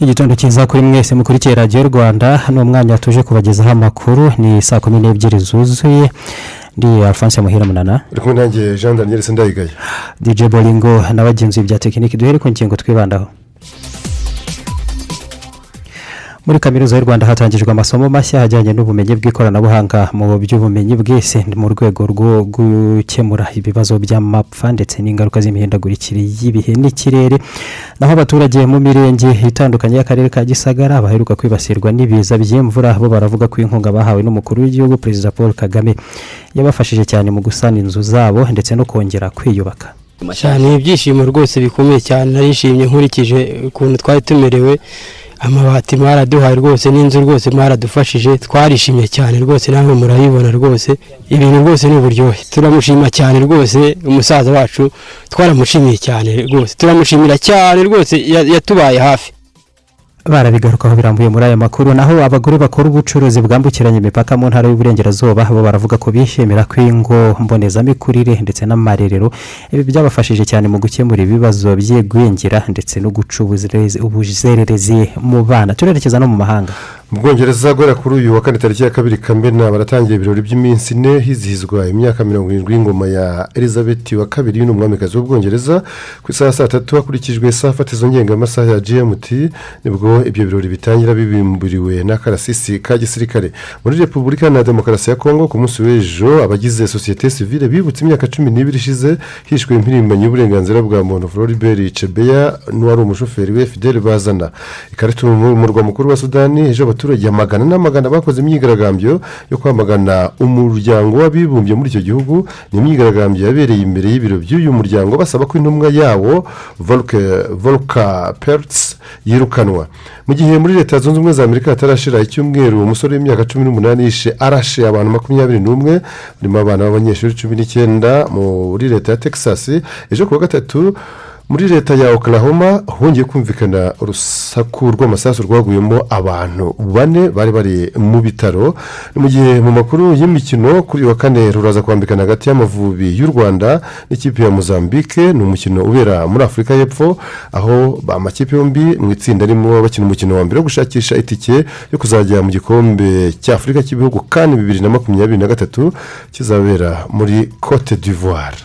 Igitondo cyiza kuri mwese mukurikiye radiyo rwanda ni umwanya tuje kubagezaho amakuru ni saa kumi n'ebyiri zuzuye. Ndi alphonse muhira munana uri kumwe nanjye jean daniel sendayigaye dj boringo n'abagenzi bya tekiniki duhere ku ngingo twibandaho. Muri kaminuza y'u rwanda hatangijwe amasomo mashya ajyanye n'ubumenyi bw'ikoranabuhanga. Mu by'ubumenyi bw'isi mu rwego rwo gukemura ibibazo by'amapfa ndetse n'ingaruka z'imihindagurikire y'ibihe n'ikirere naho abaturage mu mirenge itandukanye y'akarere ka gisagara baheruka kwibasirwa n'ibiza by'imvura. Bo baravuga ko inkunga bahawe n'umukuru w'igihugu perezida paul kagame yabafashije cyane mu gusana inzu zabo ndetse no kongera kwiyubaka. Cyane ibyishimo rwose bikomeye cyane. Narishimye nkurikije ukuntu twari tumerewe. Amabati mwaraduhaye rwose n'inzu rwose mwaradufashije twarishimye cyane rwose namwe murabibona rwose. Ibintu rwose ni uburyohe. Turamushima cyane rwose umusaza wacu twaramushimiye cyane rwose. Turamushimira cyane rwose yatubaye hafi. Barabigarukaho birambuye muri aya makuru naho abagore bakora ubucuruzi bwambukiranya imipaka mu ntara y'uburengerazuba bo baravuga ko bishimira ko ingo mbonezamikurire ndetse n'amarerero ibi byabafashije cyane mu gukemura ibibazo by'igwingira ndetse no guca ubuzererezi mu bana turerekeza no mu mahanga mu bwongereza guhera kuri uyu wa kane tariki ya kabiri kamena baratangira ibirori by'iminsi ine hizihizwa imyaka mirongo irindwi y'ingoma ya elizabeth wa kabiri n'umwamikazi w'ubwongereza ku isaha saa tatu hakurikijwe isaha fatizo ngengamasaha ya gmt ni bwo ibyo birori bitangira bibimburiwe n'akarasisi ka gisirikare. Muri repubulika na demokarasi ya kongo ku munsi w'ejo abagize sosiyete sivile bibutse imyaka cumi n'ibiri ishize hishwe impirimbanyi y'uburenganzira bwa muntu floribert cebeya n'uwari umushoferi we fidele bazana. Ikarita mu murwa mukuru wa sudani ejo abaturage amagana n'amagana bakoze imyigaragambyo yo kwamagana umuryango w'abibumbye muri icyo gihugu. Ni imyigaragambyo yabereye imbere y'ibiro by'uyu muryango basaba ko intumwa yawo volka peritsi yirukanwa. Mu gihe muri leta zunze ubumwe za amerika hatarashira icyumweru umusore w'imyaka cumi n'umunani yishe arashe abantu makumyabiri n'umwe. Barimo abana b'abanyeshuri cumi n'icyenda muri leta ya texas. Ejo ku wa gatatu muri leta ya oklahoma hongeye kumvikana urusaku rw'amasasu rwaguyemo abantu bane bari bari mu bitaro. Mu gihe mu makuru y'imikino kuri wa kane ruraza kwambikana hagati y'amavubi y'u rwanda n'ikipe ya mozambique. Ni umukino ubera muri afurika y'epfo aho amakipe yombi mu itsinda arimo bakina umukino wa mbere wo gushakisha itike yo kuzajya mu gikombe cya afurika cy'ibihugu kandi bibiri na makumyabiri na gatatu kizabera muri cote d'ivoire.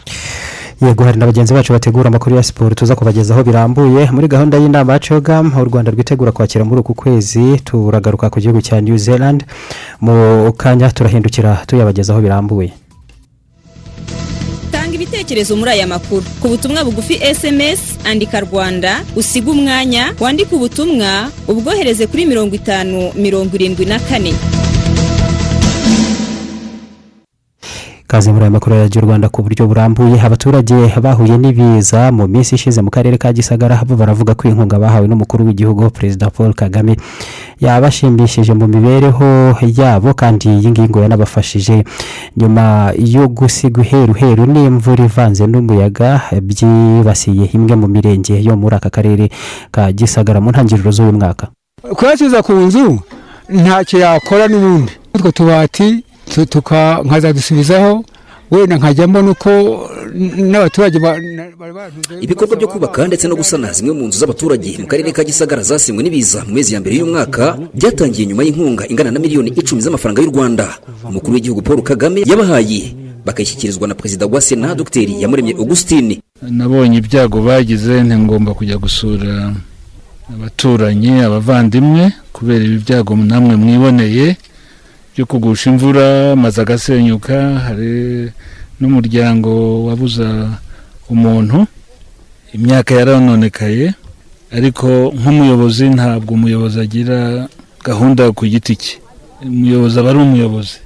Yego hari na bagenzi bacu bategura amakuru ya siporo tuza kubagezaho birambuye. Muri gahunda y'inama ya cogamu u rwanda rwitegura kwakira muri uku kwezi turagaruka ku gihugu cya new zealand. Mu kanya turahindukira tuyabagezaho birambuye. Tanga ibitekerezo muri aya makuru. Ku butumwa bugufi sms andika rwanda usiga umwanya wandike ubutumwa ubwohereze kuri mirongo itanu mirongo irindwi na kane. Kazi muri aya makuru ya rwanda ku buryo burambuye abaturage bahuye n'ibiza mu minsi ishize mu karere ka gisagara bo baravuga ko inkunga bahawe n'umukuru w'igihugu perezida paul kagame yabashimishije mu mibereho yabo kandi iyi ngiyi ngo yanabafashije. Nyuma yo gusiga uheruheru n'imvura ivanze n'umuyaga byibasiye imwe mu mirenge yo muri aka karere ka gisagara mu ntangiriro z'uyu mwaka. Kuyatuza ku nzu ntacyo yakora n'ubundi. Utwo tubati nkaza dusubizaho wenda nkajya mbona uko n'abaturage ibikorwa byo kubaka ndetse no gusana zimwe mu nzu z'abaturage mu karere ka gisagara zasenywe n'ibiza mu mezi ya mbere y'umwaka byatangiye nyuma y'inkunga ingana na miliyoni icumi z'amafaranga y'u rwanda. Umukuru w'igihugu paul kagame yabahaye bakayishyikirizwa na perezida wa sena dogiteri yamuremye augustine. Nabonye ibyago bagize ngomba kujya gusura abaturanyi abavandimwe kubera ibi byago namwe mwiboneye. Byo kugusha imvura amazu agasenyuka hari n'umuryango wabuza umuntu. Imyaka yaranonekaye ariko nk'umuyobozi ntabwo umuyobozi agira gahunda ku giti cye. Umuyobozi aba ari umuyobozi.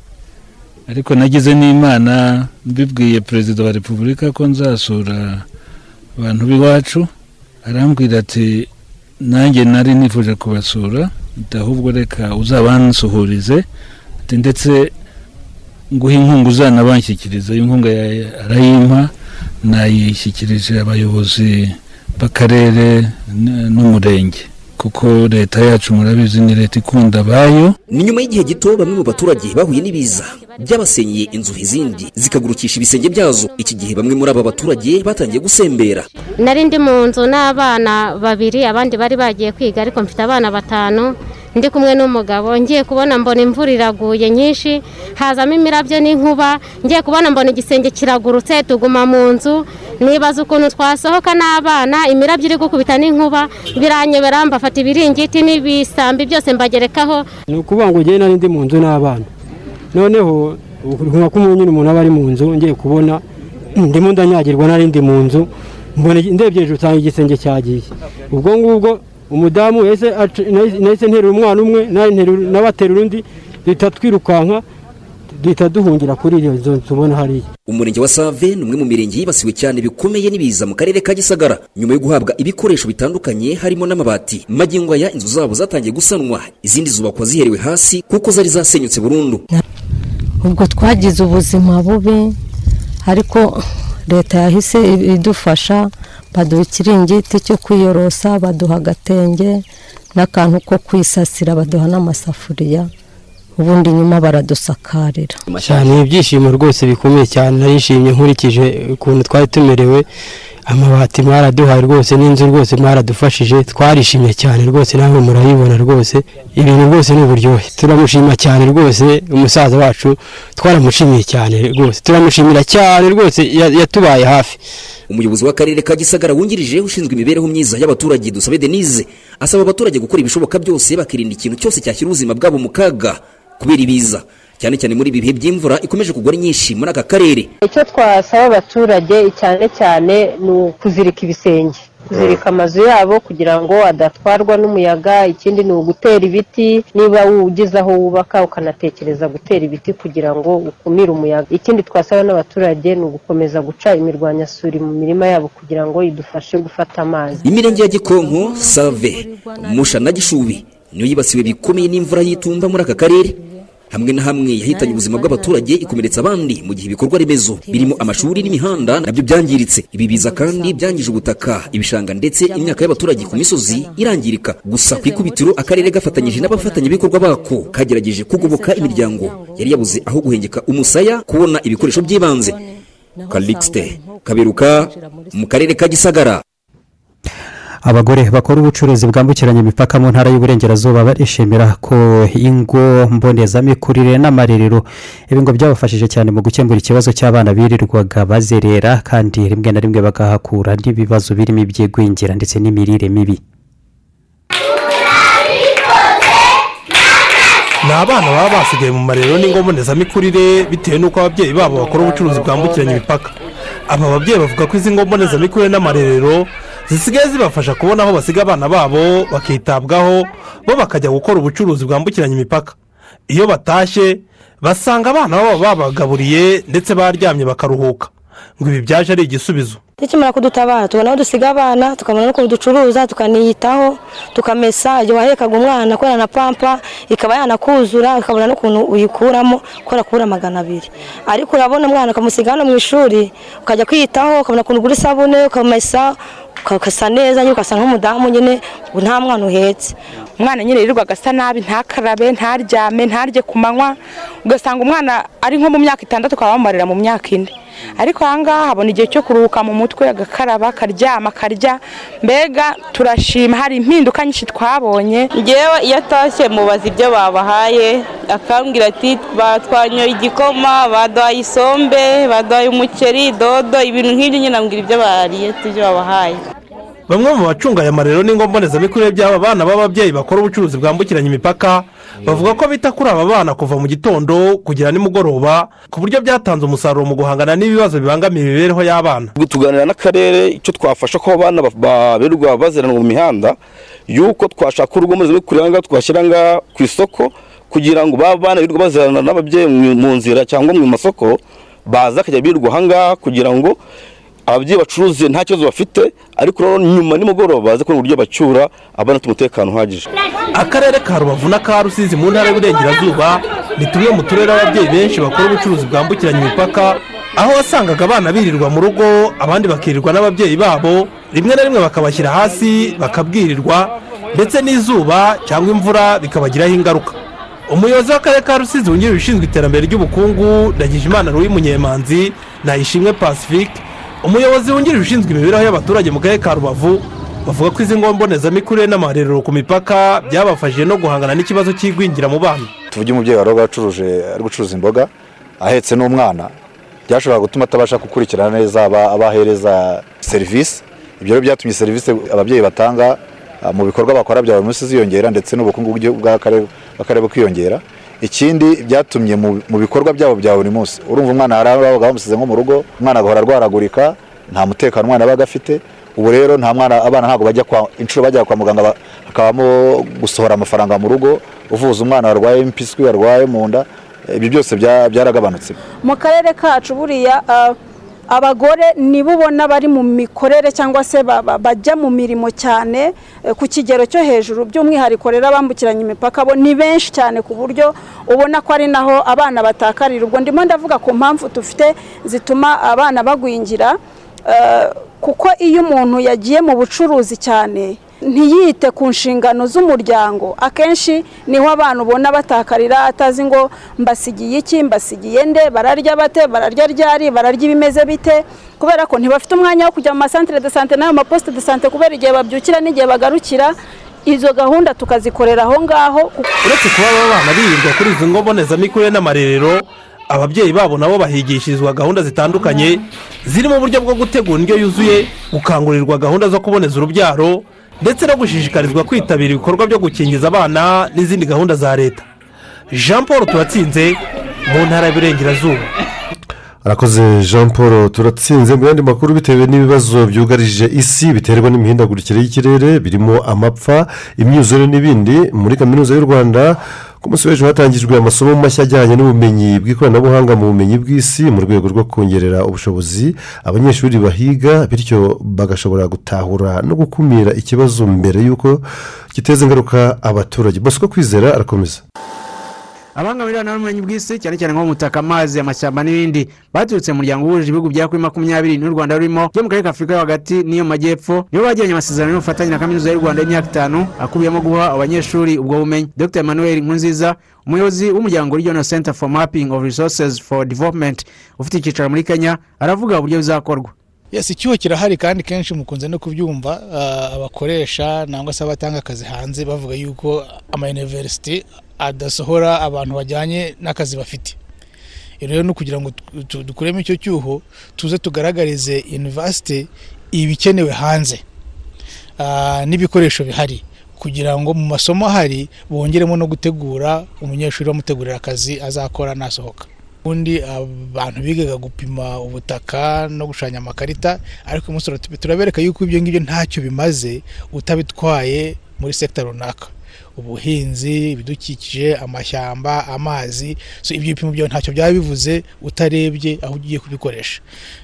Ariko nagize n'imana mbibwiye perezida wa repubulika ko nzasura abantu b'iwacu. Arambwira ati nanjye nari nifuje kubasura ahubwo reka uzabansuhurize. Ati ndetse nguha inkunga uzanabanshyikiriza inkunga arayimpa nayishyikirije abayobozi b'akarere n'umurenge. Kuko leta yacu murabizi ni leta ikunda abayo. Ni nyuma y'igihe gito bamwe mu baturage bahuye n'ibiza byabasenyeye inzu izindi zikagurukisha ibisenge byazo. Iki gihe bamwe muri aba baturage batangiye gusembera. Nari ndi mu nzu n'abana babiri abandi bari bagiye kwiga ariko mfite abana batanu. Ndi kumwe n'umugabo. Ngiye kubona mbona imvura iraguye nyinshi. Hazamo imirabyo n'inkuba. Ngiye kubona mbona igisenge kiragurutse tuguma mu nzu. Nibaza ukuntu twasohoka n'abana imirabyo iri gukubita n'inkuba. Biranyobera mbafata ibiringiti n'ibisambi byose mbagerekaho. Ni ukuvuga ngo ugende nari ndi mu nzu n'abana. Noneho nka kumwe nyine umuntu aba ari mu nzu ngiye kubona. Ndimo ndanyagirwa nari ndi mu nzu. Mbona ndebye hejuru usanga igisenge cyagiye. Ubwo ngubwo umudamu nahise nterura umwana umwe n'abaterura undi duhita twirukanka duhita duhungira kuri iyo nzu tubona hariya. Umurenge wa save ni umwe mu mirenge yibasiwe cyane bikomeye n'ibiza mu karere ka gisagara. Nyuma yo guhabwa ibikoresho bitandukanye harimo n'amabati magingo aya inzu zabo zatangiye gusanwa. Izindi zubakwa ziherewe hasi kuko zari zasenyutse burundu. Ubwo twagize ubuzima bubi ariko leta yahise idufasha baduha ikiringiti cyo kwiyorosa baduha agatenge n'akantu ko kwisasira baduha n'amasafuriya ubundi nyuma baradusakarira. Cyane ibyishimo rwose bikomeye cyane. Narishimye nkurikije ukuntu twari tumerewe. Amabati mwaraduhaye rwose n'inzu rwose mwaradufashije twarishimye cyane rwose nawe murabibona rwose. Ibintu rwose ni uburyohe. Turamushima cyane rwose umusaza wacu twaramushimiye cyane rwose. Turamushimira cyane rwose yatubaye hafi. Umuyobozi w'akarere ka gisagara wungirije ushinzwe imibereho myiza y'abaturage dusabe denise asaba abaturage gukora ibishoboka byose bakirinda ikintu cyose cyashyira ubuzima bwabo mu kaga. Kubera ibiza. Cyane cyane muri ibi bihe by'imvura ikomeje kugwa nyinshi muri aka karere. Icyo twasaba abaturage cyane cyane ni ukuzirika ibisenge. Kuzirika amazu yabo kugira ngo adatwarwa n'umuyaga ikindi ni ugutera ibiti. Niba ugize aho wubaka ukanatekereza gutera ibiti kugira ngo ukumire umuyaga. Ikindi twasaba n'abaturage ni ugukomeza guca imirwanyasuri mu mirima yabo kugira ngo idufashe gufata amazi. Imirenge ya gikonko save musha na gishubi niyo yibasiwe bikomeye n'imvura y'itumba muri aka karere. Hamwe na hamwe yahitanye ubuzima bw'abaturage ikomeretsa abandi mu gihe ibikorwa remezo birimo amashuri n'imihanda na byo byangiritse. Ibi biza kandi byangije ubutaka. Ibishanga ndetse imyaka y'abaturage ku misozi irangirika. Gusa ku ikubitiro akarere gafatanyije n'abafatanyabikorwa bako kagerageje kugoboka imiryango. Yari yabuze aho guhengeka umusaya kubona ibikoresho by'ibanze. Kalixte kaberuka mu karere ka gisagara. Abagore bakora ubucuruzi bwambukiranya imipaka mu ntara y'uburengerazuba barishimira ko ingo mbonezamikurire n'amarerero ibi ngo byabafashije cyane mu gukemura ikibazo cy'abana birirwaga bazerera kandi rimwe na rimwe bagahakura n'ibibazo birimo ibyigwingira ndetse n'imirire mibi. Ni abana baba basigaye mu marero n'ingo mbonezamikurire bitewe n'uko ababyeyi babo bakora ubucuruzi bwambukiranya imipaka. Aba babyeyi bavuga ko izi ngo mbonezamikurire n'amarerero zisigaye zibafasha kubona aho basiga abana babo bakitabwaho bo bakajya gukora ubucuruzi bwambukiranya imipaka. Iyo batashye basanga abana babo babagaburiye ndetse baryamye bakaruhuka. Ngo ibi byaje ari igisubizo. Tukimara kudutabara tubona aho dusiga abana tukabona n'uko ducuruza tukaniyitaho tukamesa igihe wahekaga umwana kubera na pampa ikaba yanakuzura ukabona n'ukuntu uyikuramo kubera kubura magana abiri. Ariko urabona umwana ukamusiga hano mu ishuri ukajya kwiyitaho ukabona ukuntu ugura isabune ukamesa ukasa neza nyine ugasa nk'umudamu nyine nta mwana uhetse. Umwana nyine yirirwaga asa nabi ntakarabe ntaryame ntarye ku manywa. Ugasanga umwana ari nko mu myaka itandatu ukaba wamumarira mu myaka ine. Ariko aha ngaha habona igihe cyo kuruhuka mu mutwe agakaraba akaryama akarya. Mbega turashima hari impinduka nyinshi twabonye. Ngewe iyo atashye mubaza ibyo babahaye. Akambwira ati batwanyoye igikoma baduhaye isombe baduhaye umuceri dodo ibintu nk'ibyo. Nyine ambwira ibyo bariye ibyo babahaye. Bamwe mu bacunga aya marero n'ingo mbonezamikurire by'aba bana b'ababyeyi bakora ubucuruzi bwambukiranya imipaka bavuga ko bita kuri aba bana kuva mu gitondo kugera nimugoroba ku buryo byatanze umusaruro mu guhangana n'ibibazo bibangamiye imibereho y'abana. Tuganira n'akarere icyo twafasha ko abana baberwa bazeranwa mu mihanda y'uko twashaka urugo aha ngaha twashyira ngaha ku isoko kugira ngo bana birirwa bazirana n'ababyeyi mu- nzira cyangwa mu masoko baza akajya birirwa ahangaha kugira ngo ababyeyi bacuruze nta kibazo bafite ariko rero nyuma nimugoroba baze kubona uburyo bacyura abana umutekano uhagije. Akarere ka rubavu n'aka rusizi mu ntara y'uburengerazuba ni tumwe mu turere ababyeyi benshi bakora ubucuruzi bwambukiranya imipaka aho wasangaga abana birirwa mu rugo abandi bakirirwa n'ababyeyi babo rimwe na rimwe bakabashyira hasi bakabwirirwa ndetse n'izuba cyangwa imvura bikabagiraho ingaruka. Umuyobozi w'akarere ka rusizi wungirije ushinzwe iterambere ry'ubukungu ndagijimana ruwi munyemanzi nayishimwe pacifique umuyobozi wungirije ushinzwe imibereho y'abaturage mu karere ka rubavu bavuga ko izi ngo mbonezamikurire n'amarerero ku mipaka byabafashije no guhangana n'ikibazo cy'igwingira mu bana. Tuvuge umubyeyi wari wacuruje ari gucuruza imboga ahetse n'umwana byashoboraga gutuma atabasha gukurikirana neza aba- abahereza serivisi ibyo rero byatumye serivisi ababyeyi batanga ah, mu bikorwa bakora bya buri munsi ziyongera ndetse n'ubukungu bw'akarere bukiyongera. Ikindi byatumye mu bikorwa byabo bya buri munsi. Urumva umwana babaga bamusize nko mu rugo umwana agahora arwaragurika nta mutekano umwana yabaga afite. Ubu rero nta mwana abana ntabwo bajya kwa inshuro bajya kwa muganga ba- hakabamo gusohora amafaranga mu rugo uvuza umwana warwaye impiswi warwaye mu nda ibyo byose bya- byaragabanutse. Mu karere kacu buriya ah, abagore nibo ubona bari mu mikorere cyangwa se ba- ba- bajya mu mirimo cyane eh, ku kigero cyo hejuru by'umwihariko rero abambukiranya imipaka bo ni benshi cyane ku buryo ubona ko ari naho abana batakarira. Ubwo ndimo ndavuga ku mpamvu dufite zituma abana bagwingira eh, kuko iyo umuntu yagiye mu bucuruzi cyane ntiyite ku nshingano z'umuryango. Akenshi ni ho abana ubona batakarira atazi ngo mbasigiye iki mbasigiye nde bararya bate bararya ryari bararya ibimeze bite? Kubera ko ntibafite umwanya wo kujya mu masantere de sante n'ayo maposite de sante kubera igihe babyukira n'igihe bagarukira. Izo gahunda tukazikorera aho ngaho uretse kuba aba bana birirwa kuri izi ngo mbonezamikurire n'amarerero ababyeyi babo nabo bahigishirizwa gahunda zitandukanye zirimo uburyo bwo gutegura indyo yuzuye gukangurirwa gahunda zo kuboneza urubyaro ndetse no gushishikarizwa kwitabira ibikorwa byo gukingiza abana n'izindi gahunda za leta. Jean paul turatsinze mu ntara y'uburengerazuba. Arakoze jean paul turatsinze. Mu yandi makuru bitewe n'ibibazo byugarije isi biterwa n'imihindagurikire y'ikirere birimo amapfa imyuzure n'ibindi. Muri kaminuza y'u rwanda ku munsi w'ejo hatangijwe amasomo mashya ajyanye n'ubumenyi bw'ikoranabuhanga mu bumenyi bw'isi mu rwego rwo kongerera ubushobozi abanyeshuri bahiga bityo bagashobora gutahura no gukumira ikibazo mbere y'uko giteza ingaruka abaturage. Bosco kwizera arakomeza. Abahanga muri n'ubumenyi bw'isi cyane cyane nko mu butaka amazi amashyamba n'ibindi baturutse mu muryango uhuje ibihugu bya kuri makumyabiri n'u rwanda rurimo byo mu karere ka afurika yo hagati n'iyo mu majyepfo nibo bagiranye amasezerano y'ubufatanye na kaminuza y'u rwanda y'imyaka itanu akubiyemo guha abanyeshuri ubwo bumenyi. Dr. Emmanuel nkunziza umuyobozi w'umuryango regional center for mapping of resources for development ufite icyicaro muri kenya aravuga uburyo bizakorwa. Yes icyuho kirahari kandi kenshi mukunze no kubyumva ah, abakoresha nangwa se abatanga akazi hanze bavuga yuko amayuniverisiti adasohora abantu bajyanye n'akazi bafite. Rero ni ukugira ngo dukuremo icyo cyuho tuze tugaragarize university ibikenewe hanze. Ah, n'ibikoresho bihari. Kugira ngo mu masomo ahari bongeremo no gutegura umunyeshuri bamutegurira akazi azakora nasohoka. Ubundi abantu bigaga gupima ubutaka no gushushanya amakarita ariko turatu- turabereka yuko ibyo ngibyo ntacyo bimaze utabitwaye muri sekita runaka. Ubuhinzi ibidukikije amashyamba amazi. So ibyo bipimo byawe ntacyo byaba bivuze utarebye aho ugiye kubikoresha.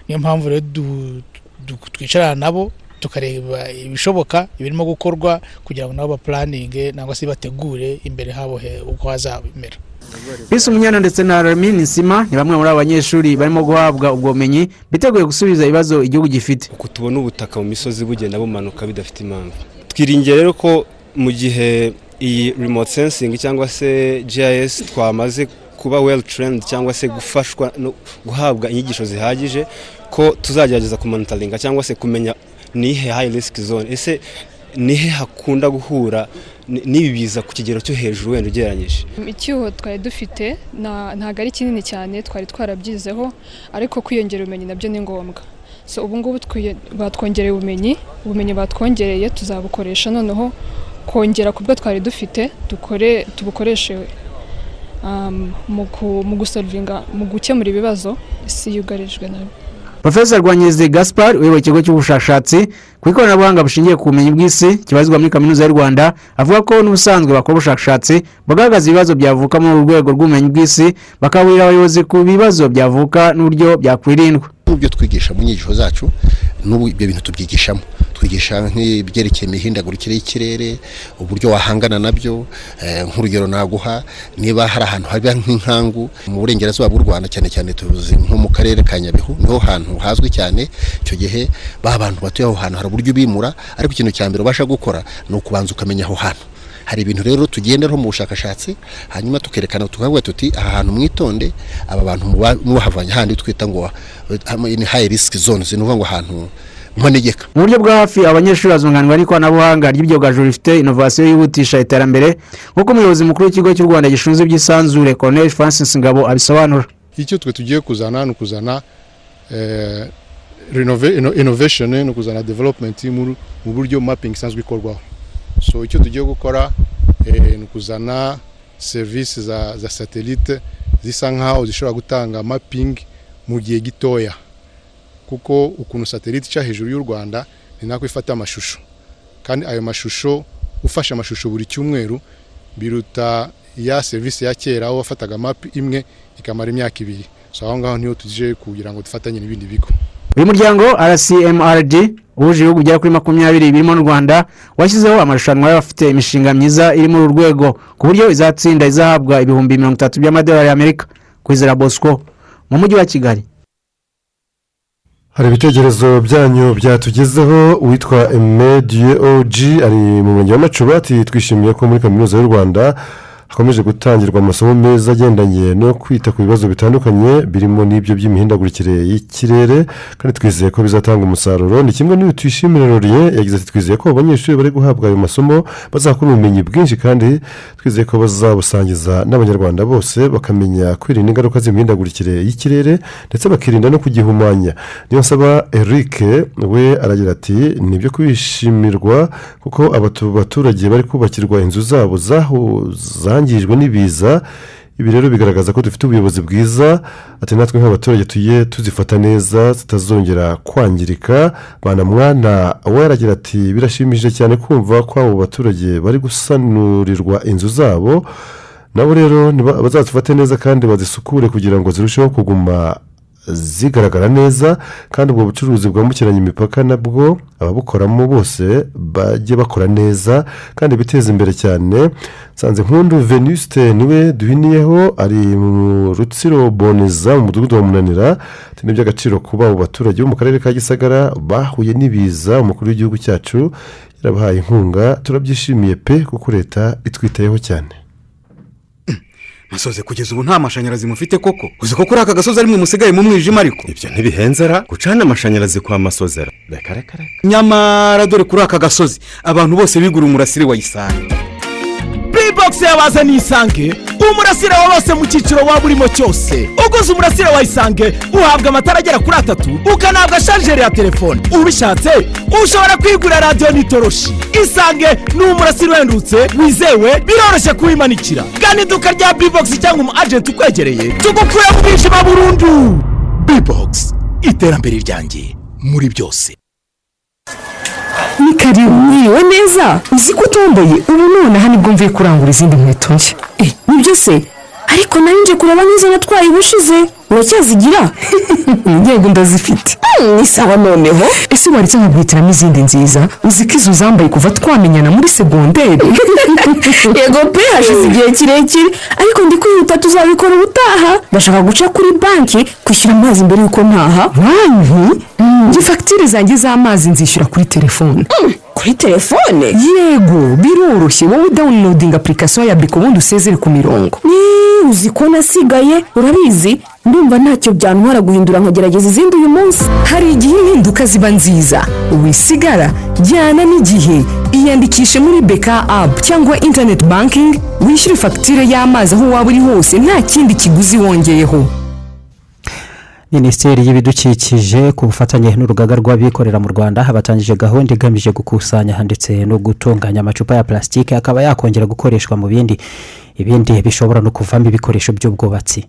Niyo mpamvu rero du- du- twicarana nabo tukareba ibishoboka ibirimo gukorwa kugira ngo nabo bapuraninge nangwa se bategure imbere habo he- uko hazabimera. Chris umunyana ndetse na remi nisima ni bamwe muri abo banyeshuri barimo guhabwa ubwo bumenyi biteguye gusubiza ibibazo igihugu gifite. Uku tubona ubutaka mu misozi bugenda bumanuka bidafite impamvu. Twiringiye rero ko mu gihe iyi remote sensing cyangwa se gis twamaze kuba well trained cyangwa se gufashwa no guhabwa inyigisho zihagije ko tuzagerageza kumonitaringa cyangwa se kumenya ni ihe high risk zone. Ese nihe hakunda guhura? N'ibi biza ku kigero cyo hejuru wenda ugereranyije? Icyuho twari dufite nta- ntabwo ari kinini cyane twari twarabyizeho ariko kwiyongera ubumenyi na byo ni ngombwa. So ubu ngubu batwongereye ubumenyi ubumenyi batwongereye tuzabukoresha noneho kongera ku bwo twari dufite dukore tubukoreshe um, mu mu mu gukemura ibibazo isi yugarijwe na yo profesa rwanyeze gaspar uyoboye ikigo cy'ubushakashatsi ku ikoranabuhanga bushingiye ku bumenyi bw'isi kibarizwa muri kaminuza y'u rwanda avuga ko n'ubusanzwe bakora ubushakashatsi bagaragaza ibibazo byavuka uru rwego rw'ubumenyi bw'isi bakaburira abayobozi ku bibazo byavuka n'uburyo byakwirindwa. N'uburyo twigisha mu nyigisho zacu n'ubu ibyo bintu tubyigishamo. Twigisha nk'ibyerekeye imihindagurikire y'ikirere uburyo wahangana na byo eh, nk'urugero naguha niba hari ahantu haba nk'inkangu mu burengerazuba bw'u rwanda cyane cyane tuzi nko mu karere ka nyabihu ni ho hantu hazwi cyane icyo gihe ba bantu batuye aho hantu hari uburyo bimura ariko ikintu cya mbere ubasha gukora ni ukubanza ukamenya aho hantu. Hari ibintu rero tugenderaho mu bushakashatsi hanyuma tukerekana tukavuga tuti aha hantu mwitonde aba bantu muba- mubahavanye handi twita ngo uh, ni high risk zones ni ukuvuga ngo ahantu manegeka mu buryo bwa hafi abanyeshuri bazunganirwa n'ikoranabuhanga ry'ibyogajuru rifite inovasiyo yihutisha iterambere nk'uko umuyobozi mukuru w'ikigo cy'u rwanda gishinzwe iby'isanzure colonel francis ngabo abisobanura. Icyo twe tugiye kuzana ni ukuzana eh, innovation ni ukuzana development mu buryo mapping isanzwe ikorwaho. So icyo tugiye gukora eh, ni ukuzana serivisi za, satellite zisa nkaho zishobora gutanga mapping mu gihe gitoya. Kuko ukuntu satellite ica hejuru y'u rwanda ni nako ifata amashusho. Kandi ayo mashusho ufashe amashusho buri cyumweru biruta ya serivisi ya kera aho wafataga mapi imwe ikamara imyaka ibiri. So aho ngaho ni ho tuje kugira ngo dufatanye n'ibindi bigo. Uyu muryango rcmrd uhuje ibihugu bigera kuri makumyabiri birimo n'u rwanda washyizeho amarushanwa y'abafite imishinga myiza iri muri uru rwego ku buryo izatsinda izahabwa ibihumbi mirongo itatu by'amadolari y'amerika. Kwizera bosco mu mujyi wa kigali. Hari ibitekerezo byanyu byatugezeho uwitwa emediye oji ari mu murenge wa macuba ati twishimiye ko muri kaminuza y'u rwanda hakomeje gutangirwa amasomo meza agendanye no kwita ku bibazo bitandukanye birimo n'ibyo by'imihindagurikire y'ikirere kandi twizeye ko bizatanga umusaruro. Ni kimwe n'iyo tuyishimira roriye yagize ati twizeye ko abanyeshuri bari guhabwa ayo masomo bazakora ubumenyi bwinshi kandi twizeye ko bazabusangiza n'abanyarwanda bose bakamenya kwirinda ingaruka z'imihindagurikire y'ikirere ndetse bakirinda no kugihumanya. Niyo nsaba eric we aragira ati ni ibyo kwishimirwa kuko abatu- abaturage bari kubakirwa inzu zabo zaho zangijwe n'ibiza. Ibi rero bigaragaza ko dufite ubuyobozi bwiza ati natwe nk'abaturage tujye tuzifata neza zitazongera kwangirika. Bana mwana we aragira ati birashimishije cyane kumva ko abo baturage bari gusanurirwa inzu zabo. Nabo rero bazazifate neza kandi bazisukure kugira ngo zirusheho kuguma zigaragara neza kandi ubwo bucuruzi bwambukiranya imipaka nabwo ababukoramo bose bajye bakora neza kandi biteza imbere cyane. Nsanze nkundu venuste ni we duhiniyeho ari mu rutsiro boneza mu mudugudu wa munanira. Ati ni iby'agaciro kuba abo baturage bo mu karere ka gisagara bahuye n'ibiza umukuru w'igihugu cyacu yarabahaye inkunga. Turabyishimiye pe kuko leta itwitayeho cyane. Masoze kugeza ubu nta mashanyarazi mufite koko. Uzi ko kuri aka gasozi ari mwe musigaye mu mwijima ariko. Ibyo ntibihenzera gucana amashanyarazi kwa masozera reka reka reka. Nyamara dore kuri aka gasozi abantu bose bigura umurasire wa isanga bibogisi yabazaniye isange umurasire wa bose mu cyiciro waba urimo cyose. Uguze umurasire wa isange uhabwa amatara agera kuri atatu ukanahabwa sharijeri ya telefone. Ubishatse ushobora kwigurira radiyo n'itoroshi. Isange ni umurasire uhendutse wizewe biroroshye kuwimanikira. Gana iduka rya bibogisi cyangwa umu ajenti ukwegereye tugukure mu mwijima burundu. Bibogisi iterambere ryanjye muri byose. Ni karibu. Mwiriwe neza. Uzi ko utomboye. Ubu nonaha ni bwo mvuye kurangura izindi nkweto nshya. Eh ni byo se? Ariko nari nje kureba n'izo natwaye ubushize. Uracyazigira yego ndazifite. Ni sawa noneho. Ese waretse nkaguhitiramo izindi nziza? Uzi ko izo zambaye kuva twamenyana muri segonderi yego pe hashize igihe kirekire. Ariko ndi kwihuta tuzabikora ubutaha. Ndashaka guca kuri banki kwishyura amazi mbere y'uko ntaha. Banki? Njye fagitire zanjye z'amazi nzishyura kuri telefone. Kuri telefone? Yego biroroshye. Wowe dawunilodinga apurikasiyo ya biko ubundi usezere ku mirongo. Uzi ko nasigaye? Urabizi? Ndumva ntacyo byantwara guhindura nkagerageza izindi uyu munsi. Hari igihe impinduka ziba nziza. Wisigara jyana n'igihe. Iyandikishe muri beka apu cyangwa interineti bankingi wishyure fagitire y'amazi aho waba uri hose nta kindi kiguzi wongeyeho. Minisiteri y'ibidukikije ku bufatanye n'urugaga rw'abikorera mu rwanda batangije gahunda igamije gukusanya ndetse no gutunganya amacupa ya plastique akaba yakongera gukoreshwa mu bindi. Ibindi bishobora no kuvamo ibikoresho by'ubwubatsi.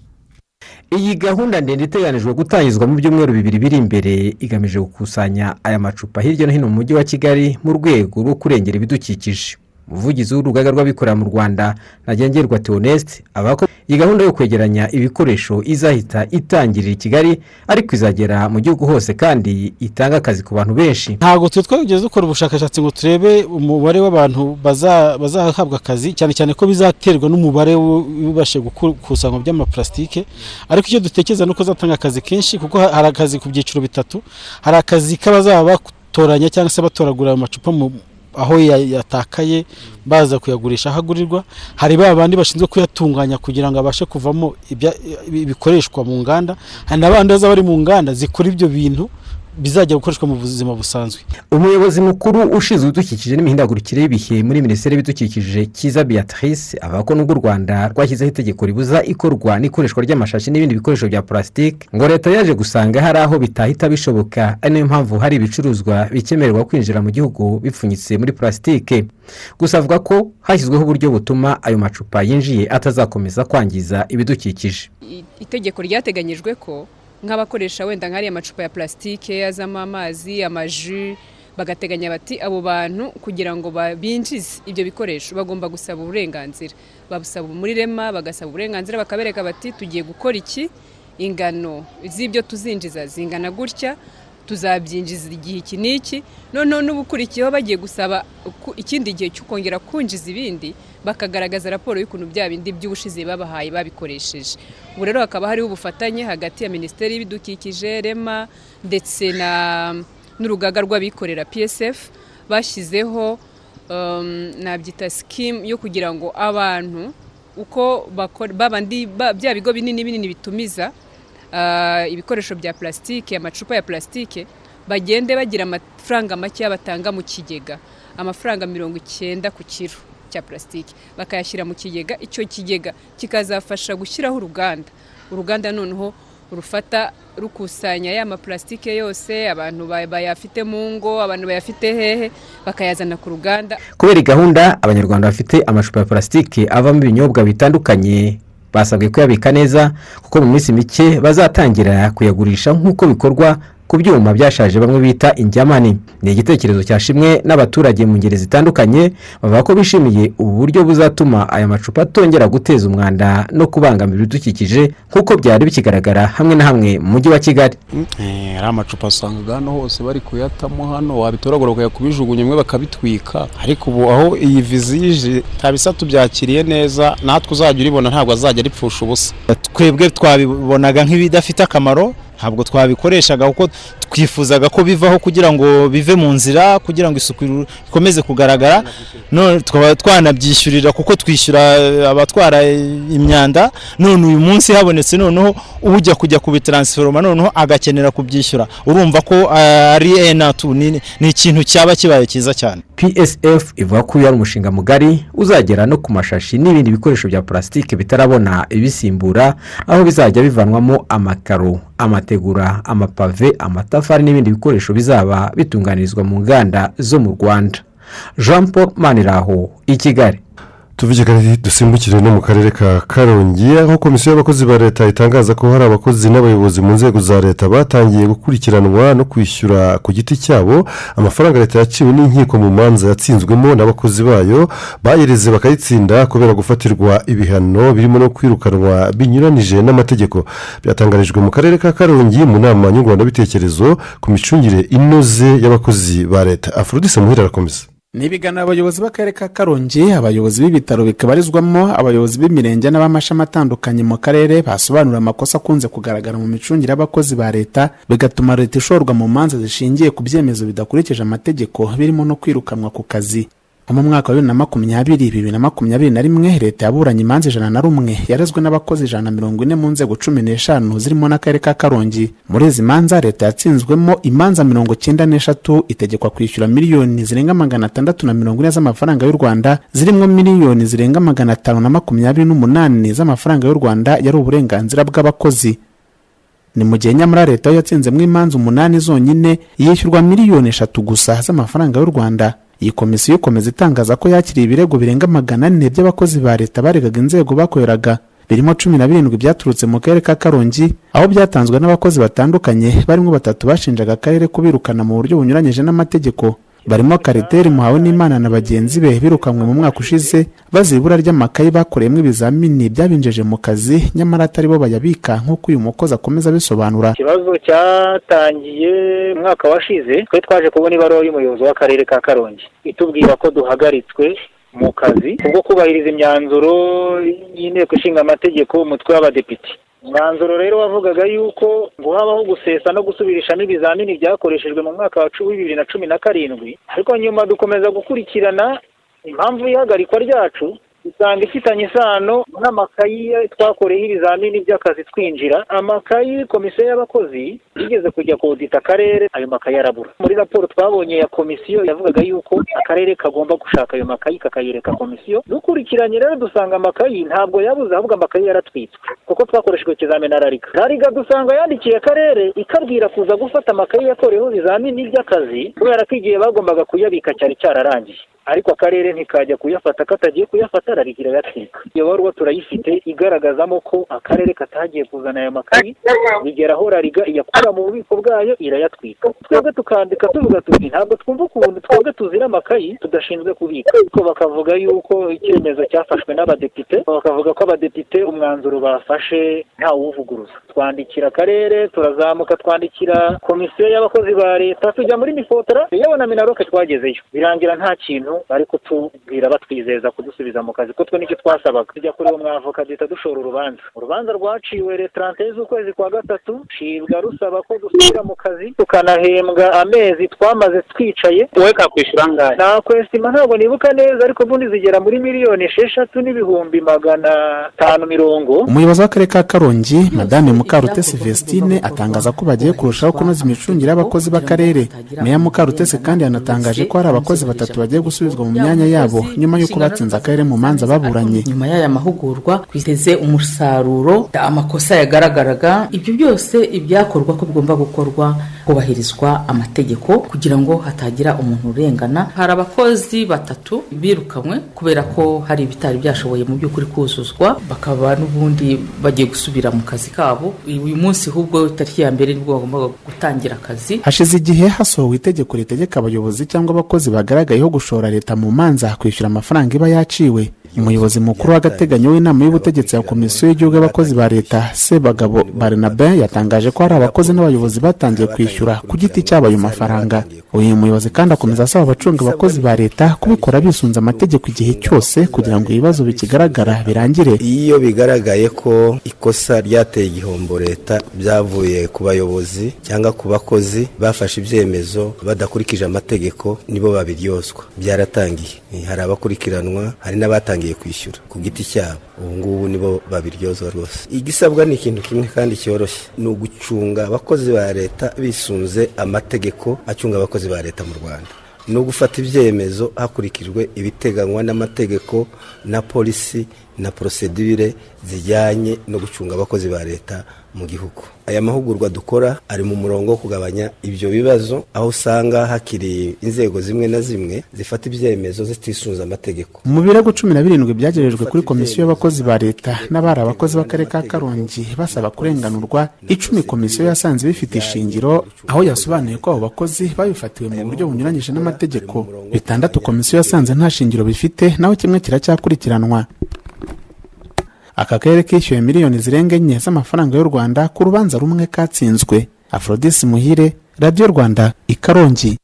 Iyi gahunda ndende iteganijwe gutangizwa mu byumweru bibiri biri imbere igamije gukusanya aya macupa hirya no hino mu mujyi wa kigali mu rwego rwo kurengera ibidukikije. Umuvugizi w'urugaga rw'abikorera mu rwanda ntagengerwa theoneste avuga ko iyi gahunda yo kwegeranya ibikoresho izahita itangirira i kigali ariko izagera mu gihugu hose kandi itanga akazi ku bantu benshi. Ntabwo twe twageze dukora ubushakashatsi ngo turebe umubare w'abantu baza- bazahabwa akazi cyane cyane ko bizaterwa n'umubare wibashe gukusanywa by'amaparasitike ariko icyo dutekereza ni uko azatanga akazi kenshi kuko ha- hari akazi ku byiciro bitatu hari akazi k'abazaba batoranya cyangwa se batoragura ayo macupa mu aho ya- yatakaye baza kuyagurisha aho agurirwa hari ba bandi bashinzwe kuyatunganya kugira ngo abashe kuvamo ibikoreshwa mu nganda hari n'abandi bazaba bari mu nganda zikora ibyo bintu bizajya gukoreshwa mu buzima busanzwe. Umuyobozi mukuru ushinzwe ibidukikije n'imihindagurikire y'ibihe muri minisiteri y'ibidukikije cyiza beatrice avuga ko nubwo u rwanda rwashyizeho itegeko ribuza ikorwa n'ikoreshwa ry'amashashi n'ibindi bikoresho bya purasitike ngo leta yaje gusanga hari aho bitahita bishoboka ari na yo mpamvu hari ibicuruzwa bikemererwa kwinjira mu gihugu bipfunyitse muri purasitike gusa avuga ko hashyizweho uburyo butuma ayo macupa yinjiye atazakomeza kwangiza ibidukikije. Itegeko ryateganyijwe ko nk'abakoresha wenda nk'ariya macupa ya plasitike azamo amazi amaji bagateganya bati abo bantu kugira ngo binjize ibyo bikoresho bagomba gusaba uburenganzira. Babusaba muri rema bagasaba uburenganzira bakabereka bati tugiye gukora iki? Ingano z'ibyo tuzinjiza zingana gutya tuzabyinjiza igihe iki n'iki noneho n'ubukurikiyeho bagiye gusaba ikindi gihe cyo kongera kwinjiza ibindi bakagaragaza raporo y'ukuntu bya bindi by'ubushize babahaye babikoresheje. Ubu rero hakaba hariho ubufatanye hagati ya minisiteri y'ibidukikije rema ndetse n'urugaga rw'abikorera psf bashyizeho um, nabyita sikimu yo kugira ngo abantu uko babandi ba- bya bigo binini binini bitumiza ibikoresho bya plasitike amacupa ya plasitike bagende bagira amafaranga makeya batanga mu kigega. Amafaranga mirongo icyenda ku kiro cya plasitike bakayashyira mu kigega icyo kigega kikazafasha gushyiraho uruganda. Uruganda noneho rufata rukusanya ya maplasitike yose abantu ba- bayafite mu ngo abantu bayafite hehe bakayazana ku ruganda. Kubera gahunda abanyarwanda bafite amacupa ya purasitike avamo ibinyobwa bitandukanye. Basabwe kuyabika neza kuko mu minsi mike bazatangira kuyagurisha nk'uko bikorwa ku byuma byashaje bamwe bita injyamani ni igitekerezo cyashimwe n'abaturage mu ngeri zitandukanye bavuga ko bishimiye ubu buryo buzatuma aya macupa atongera guteza umwanda no kubangamira ibidukikije nk'uko byari bikigaragara hamwe na hamwe mu mujyi wa kigali. Eh, ari amacupa usanga hano hose bari kuyatamo hano. Wabitoragura ukajya kubijugunya imwe bakabitwika. Ariko ubu aho iyi vizi ije kabisa tubyakiriye neza natwe uzajya uribona ntabwo azajya aripfusha ubusa. Twebwe twabibonaga nk'ibidafite akamaro ntabwo twabikoreshaga kuko twifuzaga ko bivaho kugira ngo bive mu nzira kugira ngo isuku ikomeze kugaragara. None tukaba twanabyishyurira kuko twishyura eh, abatwara imyanda. None uyu munsi habonetse noneho ujya kujya kubitaransforoma noneho agakenera kubyishyura. Urumva ko eh, ari enatu ni ni ikintu cyaba kibaye cyiza cyane. Psf ivuga ko uyu ari umushinga mugari uzagera no ku mashashi n'ibindi bikoresho bya purasitike bitarabona ibisimbura aho bizajya bivanwamo amakaro amategura amapave amatafari n'ibindi bikoresho bizaba bitunganirizwa mu nganda zo mu rwanda. Jean paul maniraho i kigali. Tuvuge kandi dusimbukire no mu karere ka karongi aho komisiyo y'abakozi ba leta itangaza ko hari abakozi n'abayobozi mu nzego za leta batangiye gukurikiranwa no kwishyura ku giti cyabo amafaranga leta yaciwe n'inkiko mu manza yatsinzwemo n'abakozi bayo bayireze bakayitsinda kubera gufatirwa ibihano birimo no kwirukanwa binyuranije n'amategeko. Byatangarijwe mu karere ka karongi mu nama nyunguranabitekerezo ku micungire inoze y'abakozi ba leta. Afrodise muhira arakomeza ni ibiganiro abayobozi b'akarere ka karongi abayobozi b'ibitaro bikabarizwamo abayobozi b'imirenge n'abamashami atandukanye mu karere basobanura amakosa akunze kugaragara mu micungire y'abakozi ba leta bigatuma leta ishorwa mu manza zishingiye ku byemezo bidakurikije amategeko birimo no kwirukanwa ku kazi. Mu mwaka wa bibiri na makumyabiri bibiri na makumyabiri na rimwe leta yaburanye imanza ijana na rumwe yarezwe n'abakozi ijana na mirongo ine mu nzego cumi n'eshanu zirimo n'akarere ka karongi. Muri izi manza leta yatsinzwemo imanza mirongo cyenda n'eshatu itegekwa kwishyura miliyoni zirenga magana atandatu na mirongo ine z'amafaranga y'u rwanda zirimo miliyoni zirenga magana atanu na makumyabiri n'umunani z'amafaranga y'u rwanda yari uburenganzira bw'abakozi. Ni mu gihe nyamara leta yo yatsinzemo imanza umunani zonyine yishyurwa miliyoni eshatu gusa z'amafaranga y'u rwanda. Iyi komisiyo ikomeza itangaza ko yakiriye ibirego birenga magana ane by'abakozi ba leta baregaga inzego bakoreraga. Birimo cumi na birindwi byaturutse mu karere ka karongi aho byatanzwe n'abakozi batandukanye barimo batatu bashinjaga akarere kubirukana mu buryo bunyuranyije n'amategeko. Barimo kariteri muhawe n'imana na bagenzi be birukanwe mu mwaka ushize bazira ibura ry'amakayi bakoreyemo ibizamini byabinjeje mu kazi nyamara atari bo bayabika nk'uko uyu mukozi akomeza abisobanura. Ikibazo cyatangiye umwaka washize twe twaje kubona ibaruwa y'umuyobozi w'akarere ka karongi. Itubwira ko duhagaritswe mu kazi kubwo kubahiriza imyanzuro y'inteko ishinga amategeko umutwe w'abadepite. Umwanzuro rero wavugaga yuko ngo habaho gusesa no gusubirishamo ibizamini byakoreshejwe mu mwaka wa bibiri na cumi na karindwi ariko nyuma dukomeza gukurikirana impamvu y'ihagarikwa ryacu usanga ifitanye isano n'amakayi twakoreyeho ibizamini by'akazi twinjira. Amakayi komisiyo y'abakozi yigeze kujya kodita akarere ayo makayi arabura. Muri raporo twabonye ya komisiyo yavugaga yuko akarere kagomba gushaka ayo makayi kakayereka komisiyo. Dukurikiranye rero dusanga amakayi ntabwo yabuze ahubwo amakayi yaratwitswe kuko twakoreshejwe ikizamini na rariga rariga dusanga yandikiye akarere ikabwira kuza gufata amakayi yakoreyeho ibizamini by'akazi kubera ko igihe bagombaga kuyabika cyari cyararangiye. Ariko akarere ntikajya kuyafata katagiye kuyafata rariga irayatwika iyo baruwa turayifite igaragazamo ko akarere katagiye kuzana aya makayi bigera aho rariga iyakura mu bubiko bwayo irayatwika. Twebwe tukandika tuvuga tuti ntabwo twumva ukuntu twebwe tuzira amakayi tudashinzwe kubika. Ariko bakavuga yuko icyemezo cyafashwe n'abadepite bakavuga ko abadepite umwanzuro bafashe ntawuvuguruza twandikira akarere turazamuka twandikira komisiyo y'abakozi ba leta tujya muri mifotora yewe na minaroke twagezeyo. Birangira nta kintu bari kutubwira batwizeza kudusubiza mu kazi. Ko twe ni cyo twasabaga? Tujya kuri uwo mwavoka duhita dushora urubanza. Urubanza rwaciwe retarante z'ukwezi kwa gatatu cibwa rusaba ko dusubira mu kazi tukanahembwa amezi twamaze twicaye. Wowe kakwishyura angahe nakwesima ntabwo nibuka neza ariko ubundi zigera muri miliyoni esheshatu n'ibihumbi magana atanu mirongo. Umuyobozi w'akarere ka karongi madame mukarutesi vestine atangaza ko bagiye kurushaho kunoza imicungire y'abakozi b'akarere. Meya mukarutesi kandi yanatangaje ko hari abakozi batatu bagiye gusubizwa mu myanya yabo nyuma y'uko batsinze akarere mu manza baburanye. Nyuma y'aya mahugurwa twiteze umusaruro amakosa yagaragaraga. Ibyo byose ibyakorwa ko bigomba gukorwa hubahirizwa amategeko kugira ngo hatagira umuntu urengana. Hari abakozi batatu birukanywe kubera ko hari ibitari byashoboye mu by'ukuri kuzuzwa bakaba n'ubundi bagiye gusubira mu kazi kabo. Uyu munsi ahubwo tariki ya mbere ni bwo bagomba gutangira akazi. Hashize igihe hasohowe itegeko ritegeka abayobozi cyangwa abakozi bagaragayeho gushora leta mu manza kwishyura amafaranga iba yaciwe. Umuyobozi mukuru w'agateganyo w'inama y'ubutegetsi ya komisiyo y'igihugu y'abakozi ba leta sebagabo barnabe yatangaje ko hari abakozi n'abayobozi batangiye kwishyura ku giti cyabo ayo mafaranga uyu muyobozi kandi akomeza asaba abacunga abakozi ba leta kubikora bisunze amategeko igihe cyose kugira ngo ibibazo bikigaragara birangire. Iyo bigaragaye ko ikosa ryateye igihombo leta byavuye ku bayobozi cyangwa ku bakozi bafashe ibyemezo badakurikije amategeko nibo babiryozwa byaratangiye. Hari abakurikiranwa hari n'abatangiye kwishyura ku giti cyabo. Ubu ngubu nibo babiryozwa rwose. Igisabwa ni ikintu kimwe kandi cyoroshye. Ni ugucunga abakozi ba leta bisunze amategeko acunga abakozi ba leta mu rwanda. Ni ugufata ibyemezo hakurikijwe ibiteganywa n'amategeko na polisi na porosedire zijyanye no gucunga abakozi ba leta mu gihugu. Aya mahugurwa dukora ari mu murongo wo kugabanya ibyo bibazo aho usanga hakiri inzego zimwe na zimwe zifata ibyemezo zitisunze amategeko. Mu birego cumi na birindwi byagerejwe kuri komisiyo y'abakozi ba leta n'abari abakozi b'akarere ka karongi basaba kurenganurwa. icumi komisiyo yasanze bifite ishingiro aho yasobanuye ko abo bakozi babifatiwe mu buryo bunyuranyije n'amategeko. bitandatu komisiyo yasanze nta shingiro bifite naho kimwe kiracyakurikiranwa aka karere kishyuye miliyoni zirenga enye z'amafaranga y'u rwanda ku rubanza rumwe katsinzwe. Aforodisi muhire radiyo rwanda i karongi.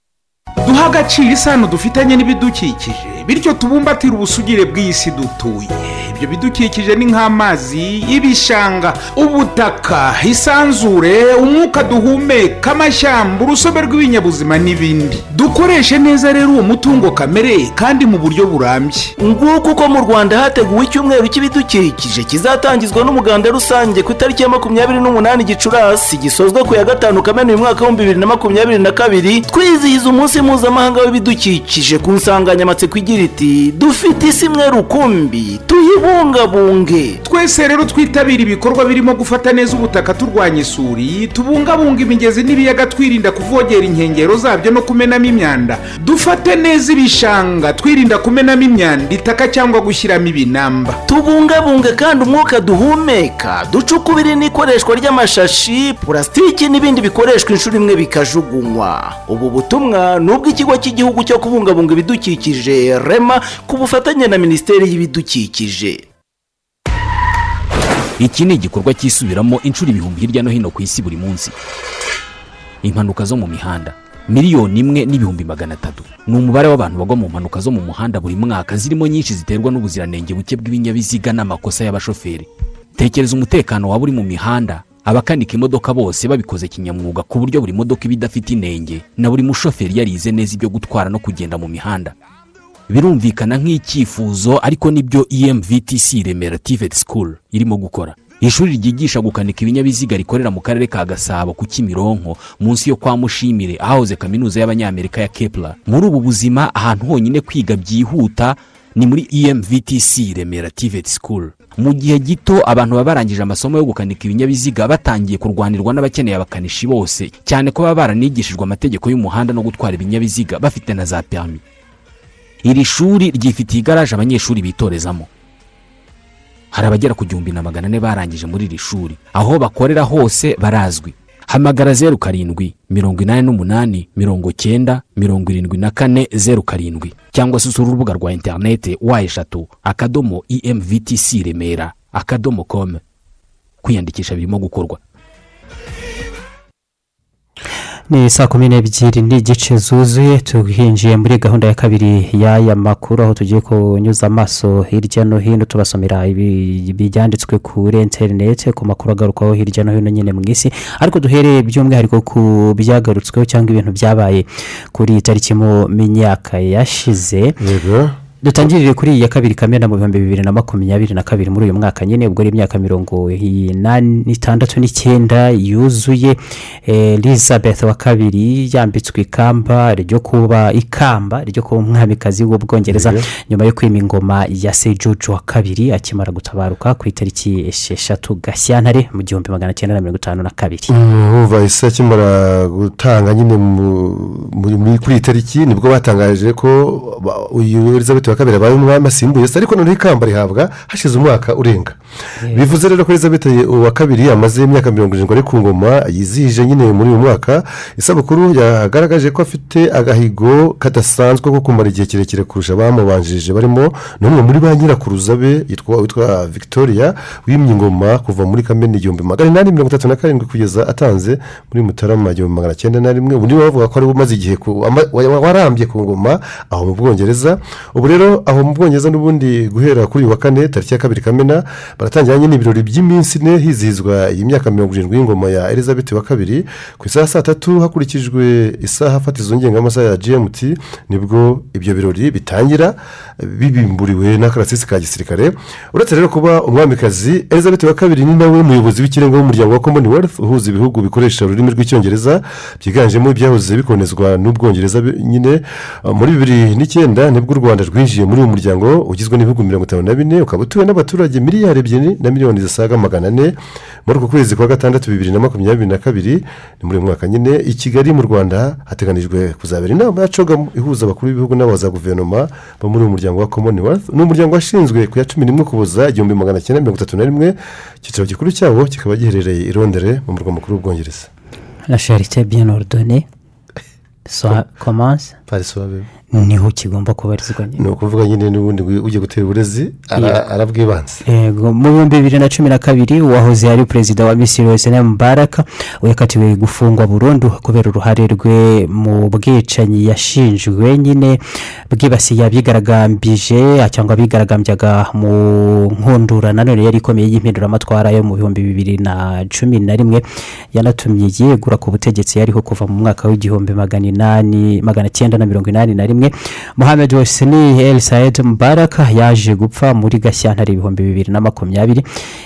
Duha agaciro isano dufitanye n'ibidukikije. Bityo tubumbatire ubusugire bw'isi dutuye. Ibyo bidukikije ni nk'amazi ibishanga ubutaka isanzure umwuka duhumeka amashyamba urusobe rw'ibinyabuzima n'ibindi. Dukoreshe neza rero uwo mutungo kamere kandi mu buryo burambye. Nguko uko mu rwanda hateguwe icyumweru cy'ibidukikije kizatangizwa n'umuganda rusange ku itariki ya makumyabiri n'umunani gicurasi gisozwe ku ya gatanu kamena uyu mwaka w'ibihumbi bibiri na makumyabiri na kabiri twizihiza umunsi mpuzamahanga w'ibidukikije ku nsanganyamatsiko igira iti dufite isi imwe rukumbi tuyibungabunge. Twese rero twitabira ibikorwa birimo gufata neza ubutaka turwanya isuri tubungabunga imigezi n'ibiyaga twirinda kuvogera inkengero zabyo no kumenamo imyanda. Dufate neza ibishanga twirinda kumenamo imyanda itaka cyangwa gushyiramo ibinamba. Tubungabunge kandi umwuka duhumeka ducukubire n'ikoreshwa ry'amashashi purasitiki n'ibindi bikoreshwa inshuro imwe bikajugunywa. Ubu butumwa ni ubw'ikigo cy'igihugu cyo kubungabunga ibidukikije rema ku bufatanye na minisiteri y'ibidukikije. Iki ni igikorwa cyisubiramo inshuro ibihumbi hirya no hino ku isi buri munsi. Impanuka zo mu mihanda miliyoni imwe n'ibihumbi magana atatu. Ni umubare w'abantu bagwa mu mpanuka zo mu muhanda buri mwaka zirimo nyinshi ziterwa n'ubuziranenge buke bw'ibinyabiziga n'amakosa y'abashoferi. Tekereza umutekano waba uri mu mihanda abakanika imodoka bose babikoze kinyamwuga ku buryo buri modoka iba idafite inenge na buri mushoferi yarize neza ibyo gutwara no kugenda mu mihanda. Birumvikana nk'icyifuzo ariko ni byo emvtc remera tivet school irimo gukora. Ishuri ryigisha gukanika ibinyabiziga rikorera mu karere ka gasabo ku kimironko munsi yo kwa mushimire ahahoze kaminuza y'abanyamerika ya kepler. Muri ubu buzima ahantu honyine kwiga byihuta ni muri emvtc remera tivet school. Mu gihe gito abantu baba barangije amasomo yo gukanika ibinyabiziga batangiye kurwanirwa n'abakeneye abakanishi bose cyane ko baba baranigishijwe amategeko y'umuhanda no gutwara ibinyabiziga bafite na za perimi iri shuri ryifitiye igaraje abanyeshuri bitorezamo. Hari abagera ku gihumbi na magana ane barangije muri iri shuri. Aho bakorera hose barazwi. Hamagara zeru karindwi mirongo inani n'umunani mirongo cyenda mirongo irindwi na kane zeru karindwi. Cyangwa se usura urubuga rwa interinete wa eshatu akadomo emvtc remera akadomo com. Kwiyandikisha birimo gukorwa. Ni saa kumi n'ebyiri n'igice zuzuye tuhinjiye muri gahunda ya kabiri y'aya makuru aho tugiye kunyuza amaso hirya no hino tubasomera ibyanditswe kuri interineti ku makuru agarukaho hirya no hino nyine mu isi. Ariko duhereye by'umwihariko ku byagarutsweho cyangwa ibintu byabaye kuri iyi tariki mu myaka yashize. Dutangirire kuri iyi ya kabiri kamena mu bihumbi bibiri na makumyabiri na kabiri muri uyu mwaka nyine ubwo ari imyaka mirongo itandatu n'icyenda yuzuye elizabeth wa kabiri yambitswe ikamba ryo kuba ikamba ryo kuba umwamikazi w'ubwongereza nyuma yo kwima ingoma ya se george wa kabiri akimara gutabaruka ku itariki esheshatu gashyantare mu gihumbi magana cyenda na mirongo itanu na kabiri. Isi akimara gutanga nyine kuri iyi tariki ni bwo batangaje ko uyu elizabeth wa kabiri abaye umwami asimbuye se ariko noneho ikamba rihabwa hashize umwaka urenga. Bivuze rero ko elizabeth wa kabiri amaze imyaka mirongo irindwi ari ku ngoma yizihije nyine muri uyu mwaka. Isabukuru yagaragaje ko afite agahigo kadasanzwe ko kumara igihe kirekire kurusha abamubanjirije barimo n'umwe muri ba nyirakuruza be witwa victoria wimye ingoma kuva muri kamena igihumbi magana inani mirongo itatu na karindwi kugeza atanze muri mutarama igihumbi magana cyenda na rimwe. Ubu ni we bavuga ko ari umaze igihe warambye ku ngoma aho mu bwongereza. Ubu rero aho mu bwongereza n'ubundi guhera kuri uyu wa kane tariki ya kabiri kamena baratangira nyine ibirori by'iminsi ine hizihizwa iyi myaka mirongo irindwi y'ingoma ya elizabeth wa kabiri. Ku isaha saa tatu hakurikijwe isaha fatizo ngengamasaha ya gmt ni bwo ibyo birori bitangira bibimburiwe n'akarasisi ka gisirikare. Uretse rero kuba umwamikazi elizabeth wa kabiri ni nawe muyobozi w'ikirenga w'umuryango wa commonwealth uhuza ibihugu bikoresha ururimi rw'icyongereza byiganjemo ibyahoze bikonezwa n'ubwongereza nyine. Muri bibiri n'icyenda ni bwo u rwanda rwinjiye muri uyu muryango ugizwe n'ibihugu mirongo itanu na bine ukaba utuwe n'abaturage miliyari ebyiri na miliyoni zisaga magana ane. Muri uku kwezi kwa gatandatu bibiri na makumyabiri na kabiri ni muri uyu mwaka nyine i kigali mu rwanda hateganijwe kuzabera inama ya cogamu ihuza abakuru b'ibihugu n'abaza guverinoma bo muri uyu muryango wa commonwealth. Ni umuryango washinzwe ku ya cumi n'imwe ukuboza igihumbi magana cyenda mirongo itatu na rimwe. Icyicaro gikuru cyawo kikaba giherereye i londres mu murwa mukuru w'ubwongereza. La charite bien ordonnée. Soit commence. Parisobe ni ho kigomba kubarizwa ni ukuvuga nyine n'ubundi ujya gutera uburezi arabwibanze yego mu bihumbi bibiri na cumi na kabiri uwahoze ari perezida wa misiri wese mubaraka yakatiwe gufungwa burundu kubera uruhare rwe mu bwicanyi yashinjwe nyine bwibasiye abigaragambije cyangwa abigaragambyaga mu nkundura nanone yari ikomeye y'impinduramatwara yo mu bihumbi bibiri na cumi na rimwe yanatumye yegura ku butegetsi yariho kuva mu mwaka w'igihumbi magana inani magana cyenda na mirongo inani na rimwe. Mohamed hosni el saed mubaraka yaje gupfa muri gashyantare ibihumbi bibiri na makumyabiri.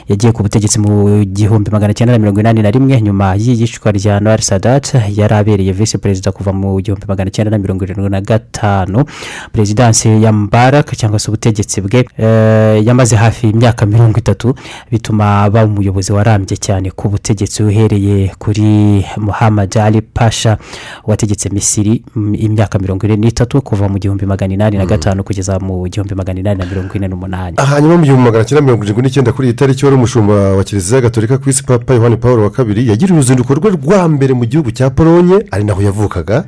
Yagiye ku butegetsi mu gihumbi magana cyenda na mirongo inani na rimwe. Nyuma y'iyicwa rya noel sadat yari abereye visi perezida kuva mu gihumbi magana cyenda na mirongo irindwi na gatanu. Perezidansi ya mubaraka cyangwa se ubutegetsi bwe eh, yamaze hafi imyaka mirongo itatu bituma aba umuyobozi warambye cyane ku butegetsi uhereye kuri muhammad ali pasha wategetse misiri mm, imyaka mirongo ine n'itatu kuva mu gihumbi magana inani na gatanu kugeza mu gihumbi magana inani na mirongo ine n'umunani. Hanyuma mu gihumbi magana cyenda mirongo irindwi n'icyenda kuri iyi tariki wari umushumba wa kiliziya gatolika ku isi papa yohani paul wa kabiri yagiriye uruzinduko rwe rwa mbere mu gihugu cya polonye ari naho yavukaga.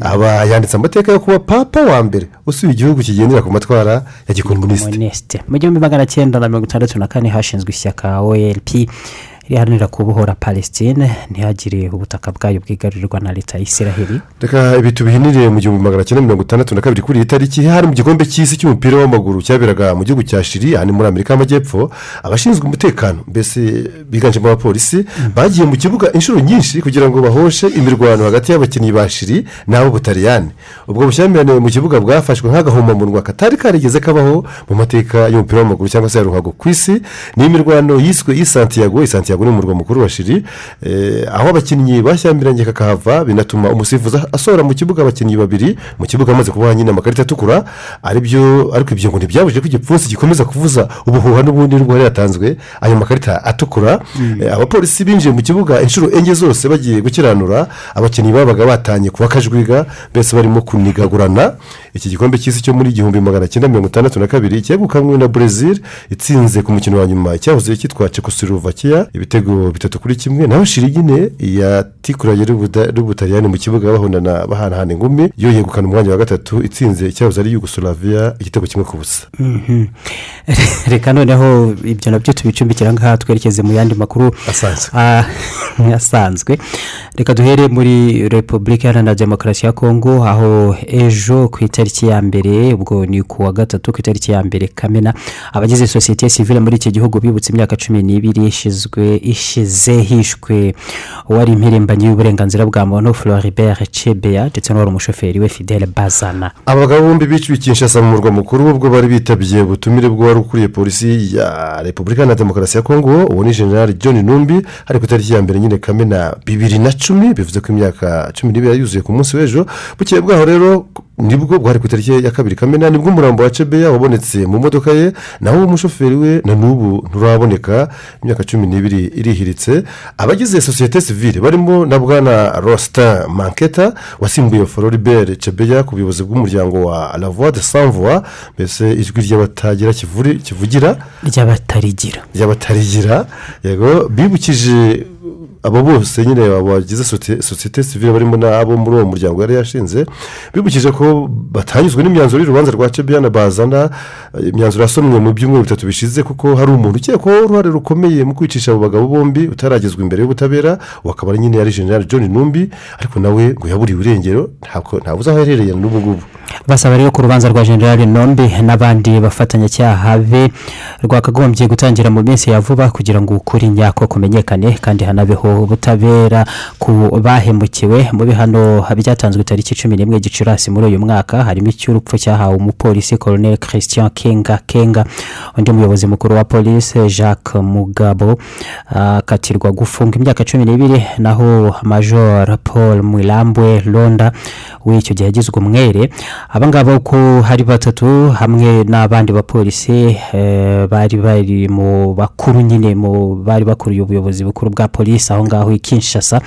Aba yanditse amateka yo kuba papa wa mbere usuye igihugu kigendera ku matwara ya gikomunisite mu gihumbi magana cyenda na mirongo itandatu na kane hashinzwe ishyaka olp riharanira kubohora palestine ntihagire ubutaka bwayo bwigarurirwa na leta ya israheli. Reka ibi tubihinire mu gihumbi magana cyenda mirongo itandatu na kabiri kuri iyi tariki hari mu gikombe cy'isi cy'umupira w'amaguru cyaberaga mu gihugu cya shiri aha ni muri amerika y'amajyepfo. Abashinzwe umutekano mbese biganjemo abapolisi bagiye mu kibuga inshuro nyinshi kugira ngo bahoshe imirwano hagati y'abakinnyi ba shiri n'abo butaliyani. Ubwo bushyamirane mu kibuga bwafashwe nk'agahomamunwa katari karigeze kabaho mu mateka y'umupira w'amaguru cyangwa se ya ruhago ku isi ni imirwano yiswe isantiago isantiago ni umurwa mukuru wa shiri eh, aho abakinnyi bashyamiranye kakahava binatuma umusifuzi asohora mu kibuga abakinnyi babiri mu kibuga amaze kubaha nyine amakarita atukura ari byo ariko ibyo ngo ntibyabujije ko igipfunsi gikomeza kuvuza ubuhuha n'ubundi nubwo yari yatanzwe ayo makarita atukura. Eh, abapolisi binjiye mu kibuga inshuro enye zose bagiye gukiranura abakinnyi babaga batanye kuba kajwiga mbese barimo kunigagurana. Iki gikombe cy'isi cyo muri igihumbi magana cyenda mirongo itandatu na kabiri cyegukanywe na brezil itsinze ku mukino wa nyuma cyahoze cyitwa cekoslovakia ibitego bitatu kuri kimwe naho shirigine yatikuranye n'ubutaliyani mu kibuga bahonana bahanahana ingumi yo yegukana umwanya wa gatatu itsinze icyahoze ari yugoslavia igitego kimwe ku busa. Mhm. reka noneho ibyo na byo tubicumbikira ngaha twerekeze mu yandi makuru. Ah, asanzwe. Reka duhere muri repubulika iharanira demokarasi ya kongo aho ejo ku itariki ya mbere ubwo ni ku wa gatatu ku itariki ya mbere kamena abagize sosiyete sivile muri iki gihugu bibutse imyaka cumi n'ibiri ishizwe ishize hishwe uwari impirimbanyi y'uburenganzira bwa muntu floribert cebeya ndetse n'uwari umushoferi we fidele bazana. Aba bagabo bombi biciwe kinshasa mu murwa mukuru ubwo bari bitabye ubutumire bw'uwari ukuriye polisi ya repubulika na demokarasi ya kongo. Uwo ni general john numbi ari ku itariki ya mbere nyine kamena bibiri na cumi bivuze ko imyaka cumi n'ibiri yuzuye ku munsi w'ejo. Bukeye bwaho rero ni bwo bwari ku itariki ya kabiri kamena ni bwo umurambo wa cebeya wabonetse mu modoka ye naho umushoferi we na n'ubu nturaboneka imyaka cumi n'ibiri irihiritse. Abagize sosiyete sivile barimo na bwana rosita manketa wasimbuye floribert cebeya ku buyobozi bw'umuryango wa la voix de sans voix mbese ijwi ry'abatagira kivugira? Ry'abatarigira ry'abatarigira yego bibukije abo bose nyine bagize sosiyete sivile barimo n'abo muri uwo muryango yari yashinze bibukije ko batanyuzwe n'imyanzuro y'urubanza rwa cebeya na bazana imyanzuro yasomwe mu byumweru bitatu bishize kuko hari umuntu ukekwaho uruhare rukomeye mu kwicisha abo bagabo bombi utaragezwa imbere y'ubutabera uwo akaba ari nyine yari general john numbi ariko nawe ngo yaburiwe irengero ntabwo ntabuze aho aherereye n'ubu ngubu. Basaba rero ku rubanza rwa generale nombe n'abandi bafatanyacyaha be rwakagombye gutangira mu minsi ya vuba kugira ngo ukuri nyako kumenyekane kandi hanabeho ubutabera ku bahemukiwe. Mu bihano byatanzwe tariki cumi n'imwe gicurasi muri uyu mwaka harimo icy'urupfu cyahawe umupolisi colonel christian kenga kenga undi muyobozi mukuru wa polisi jacques mugabo akatirwa gufunga imyaka cumi n'ibiri naho major paul mwilambwe londa w'icyo gihe yagizwe umwere abangaba uko hari batatu hamwe n'abandi bapolisi eh, bari bari mu bakuru nyine mu bari bakuriye ubuyobozi bukuru bwa polisi aho ngaho i kinshasa.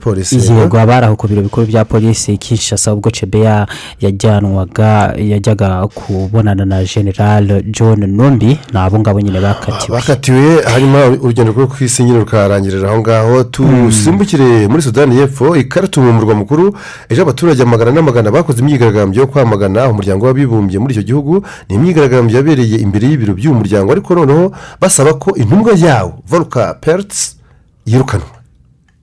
Polisi, yego abari aho ku biro bikuru bya polisi i kinshasa ubwo cebeya yajyanwaga yajyaga kubonana na general john numbi ni abo ngabo nyine bakatiwe. Bakatiwe hanyuma urugendo rwo ku isi nyine rukarangirira aho ngaho. Tusimbukire muri sudani y'epfo ikaratu mu murwa mukuru ejo abaturage amagana n'amagana bakoze imyigaragambyo yo kwamagana umuryango w'abibumbye muri icyo gihugu ni imyigaragambyo yabereye imbere y'ibiro by'uwo muryango ariko noneho basaba ko intumwa yawo varuka peritsi yirukanwa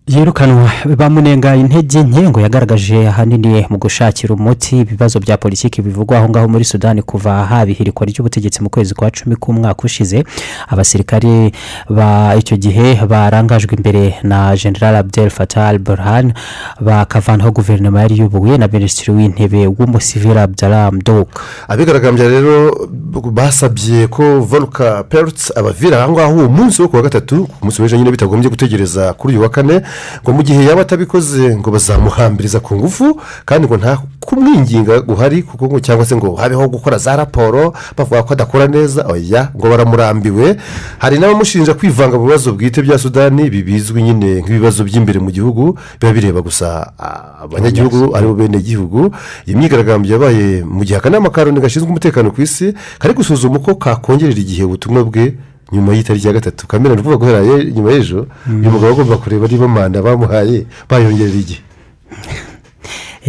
yirukanwa bamunenga intege nke ngo yagaragaje ahanini mu gushakira umuti ibibazo bya politiki bivugwa aho ngaho muri sudani kuva haba ihirikwa ry'ubutegetsi mu kwezi kwa cumi k'umwaka ushize. Abasirikare ba icyo gihe barangajwe imbere na general abdel fatah al burhan bakavanaho guverinoma yari iyobowe na minisitiri w'intebe w'umusivili abdallah mdok abigaragambya rero basabye ko varuka perutsi abavira aho ngaho uwo munsi wo ku wa gatatu ku munsi w'ejo nyine bitagombye gutegereza kuri uyu wa kane ngo mu gihe yaba atabikoze ngo bazamuhambiriza ku ngufu kandi ngo nta kumwinginga guhari kuko ngo cyangwa se ngo habeho gukora za raporo bavuga ko adakora neza oya ngo baramurambiwe. Hari n'abamushinja kwivanga mu bibazo bwite bya sudani bizwi nyine nk'ibibazo by'imbere mu gihugu biba bireba gusa ah, abanyagihugu ari bo bene gihugu iyi myigaragambyo yabaye mu gihe akanama ka loni gashinzwe umutekano ku isi kari gusuzuma uko kakongerera igihe ubutumwa bwe nyuma y'itariki ya gatatu kamena ni ukuvuga guhera nyuma y'ejo uyu mugabo agomba kureba niba manda bamuhaye bayongerera igihe.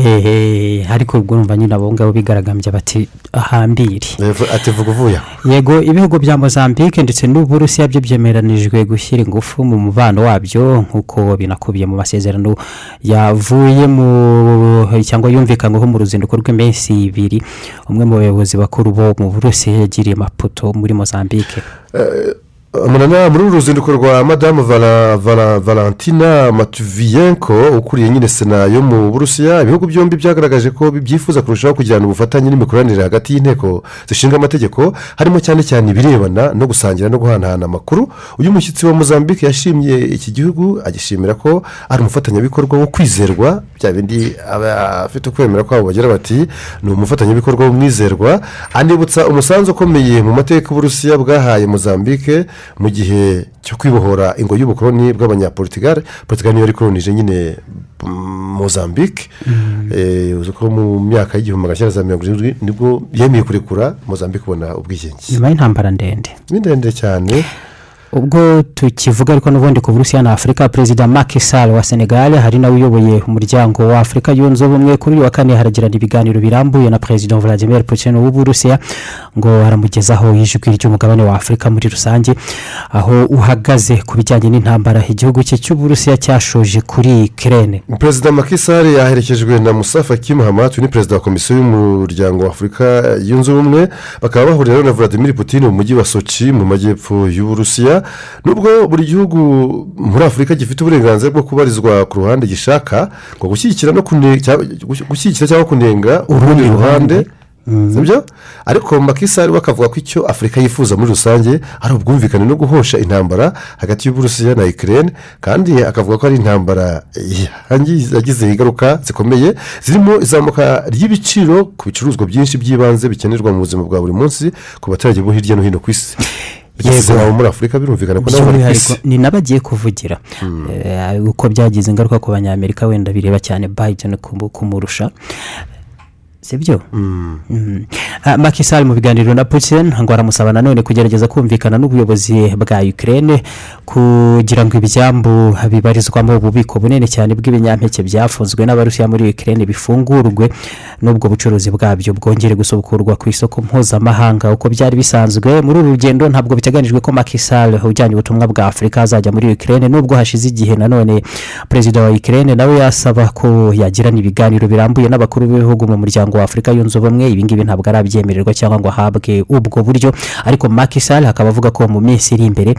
Hehe ariko ubwo urumva nyine abo ngabo bigaragambya bati ahambire ati vuga uvuye yego ibihugu bya mozambique ndetse n'uburusiya byo byemeranijwe gushyira ingufu mu mubano wabyo nk'uko binakubiye mu masezerano yavuye mu cyangwa yumvikanyweho mu ruzinduko rw'iminsi ibiri. Umwe mu bayobozi bakuru bo mu burusiya yagiriye maputo muri mozambique. Muri uru ruzinduko rwa madamu valentina matuviyenko ukuriye nyine sena yo mu burusiya. Ibihugu byombi byagaragaje ko byifuza kurushaho kugirana ubufatanye n'imikoranire hagati y'inteko zishinga amategeko harimo cyane cyane ibirebana no gusangira no guhanahana amakuru. Uyu mushyitsi wa mozambique yashimye iki gihugu agishimira ko ari umufatanyabikorwa wo kwizerwa. Bya bindi aba afite ukwemera kwabo bagira bati ni umufatanyabikorwa w'umwizerwa. Anibutsa umusanzu ukomeye mu mateka uburusiya bwahaye mozambique mu gihe cyo kwibohora ingo y'ubukoloni bw'abanyapolitigare portugal niyo yari nyine mm, mozambique. Eh, uzi ko mu myaka y'igihumbi magana cyenda mirongo irindwi ni bwo yemeye kurekura mozambique ubona ubwigenge. Nyuma y'intambara ndende. Ni ndende cyane. Ubwo tukivuga ariko n'ubundi ku burusiya na afurika perezida Macky Sall wa senegal hari nawe uyoboye umuryango wa afurika yunze ubumwe. Kuri uyu wa kane haragirana ibiganiro birambuye na perezida vladimir putin w'uburusiya. Ngo aramugezaho ijwi ry'umugabane wa afurika muri rusange aho uhagaze ku bijyanye n'intambara igihugu cye cy'uburusiya cyashoje kuri kirene perezida makisari yaherekejwe na musafa Kim hamatu ni perezida wa komisiyo y'umuryango wa afurika yunze ubumwe bakaba bahurira na vladimir putin mu mujyi wa sochi mu majyepfo y'uburusiya. Nubwo buri gihugu muri afurika gifite uburenganzira bwo kubarizwa ku ruhande gishaka ngo gushyigikira no gushyigikira cyangwa kunenga urundi ruhande sibyo ariko makisari we akavuga ko icyo afurika yifuza muri rusange ari ubwumvikane no guhosha intambara hagati y'uburusiya na ikirere kandi akavuga ko ari intambara yagize ingaruka zikomeye zirimo izamuka ry'ibiciro ku bicuruzwa byinshi by'ibanze bikenerwa mu buzima bwa buri munsi ku baturage bo hirya no hino ku isi. Yego. muri afurika birumvikana ko nabo bari ku isi. ni n'abagiye kuvugira. Eh, uko byagize ingaruka ku banyamerika wenda bireba cyane kumu- kumurusha sibyo? Mhm. Ah, Macky Sall mu biganiro na putin ngo aramusaba nanone kugerageza kumvikana n'ubuyobozi bwa ukraine kugira ngo ibyambu bibarizwamo ububiko bunini cyane bw'ibinyampeke byafunzwe n'abarusiya muri ukraine bifungurwe n'ubwo bucuruzi bwabyo bwongere gusubukurwa ku isoko mpuzamahanga. Uko byari bisanzwe muri uru rugendo ntabwo biteganijwe ko Macky Sall ujyanye ubutumwa bwa afurika azajya muri ukraine. Nubwo hashize igihe nanone perezida wa ukraine nawe yasaba ko yagirana ibiganiro birambuye n'abakuru b'ibihugu mu muryango wa afurika yunze ubumwe ibingibi ntabwo arabyemererwa cyangwa ngo ahabwe ubwo buryo. Ariko Macky Sall akaba avuga ko mu minsi iri imbere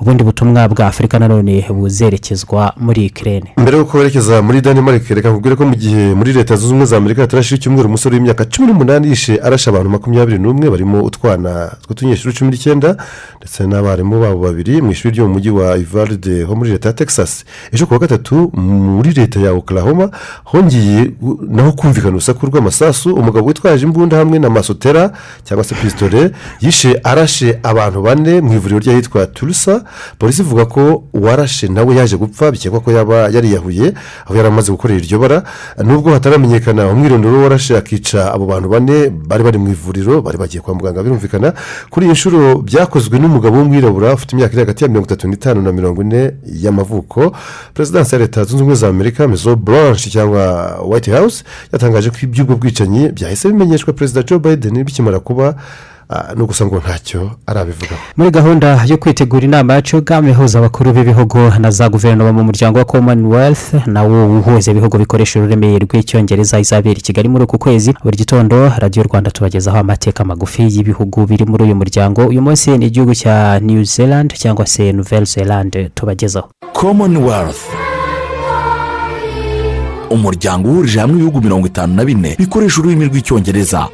ubundi butumwa bwa afurika nanone buzerekezwa muri ukraine. Mbere y'uko werekeza muri denmark reka nkubwire ko mu gihe muri leta zunze ubumwe za amerika hatarashira icyumweru umusore w'imyaka cumi n'umunani yishe arashe abantu makumyabiri n'umwe barimo utwana tw'utunyeshuri cumi n'icyenda ndetse n'abarimu babo babiri mu ishuri ryo mu mujyi wa ivaride ho muri leta ya texas. Ejo ku wa gatatu muri leta ya oklahoma hongeye naho kumvikana urusaku rw'amasasu umugabo witwaje imbunda hamwe na masotera cyangwa se pisitore yishe arashe abantu bane mu ivuriro ry'ahitwa turusa polisi ivuga ko uwarashe nawe yaje gupfa bikekwa ko yaba yariyahuye aho yari amaze gukorera iryo bara. Nubwo hataramenyekana umwirondoro warashe akica abo bantu bane bari bari mu ivuriro bari bagiye kwa muganga birumvikana. Kuri iyi nshuro byakozwe n'umugabo w'umwirabura ufite imyaka iri hagati ya mirongo itatu n'itanu na mirongo ine y'amavuko. Perezidansi ya leta zunze ubumwe za amerika mezo buranshi cyangwa white house yatangaje ko iby'ubwo bwicanyi bitandukanye byahise bimenyeshwa perezida joe biden bikimara kuba ah, no gusa ngo ntacyo arabivugaho. Muri gahunda yo kwitegura inama ya cugam ihuza abakuru b'ibihugu na za guverinoma mu muryango wa commonwealth nawo uhuza ibihugu bikoresha ururimi rw'icyongereza izabera i kigali muri uku kwezi. Buri gitondo radiyo rwanda tubagezaho amateka magufi y'ibihugu biri muri uyu muryango. Uyu munsi ni igihugu cya new zealand cyangwa se nouvelle zealand tubagezaho. Commonwealth. Umuryango uhurije hamwe ibihugu mirongo itanu na bine bikoresha ururimi rw'icyongereza.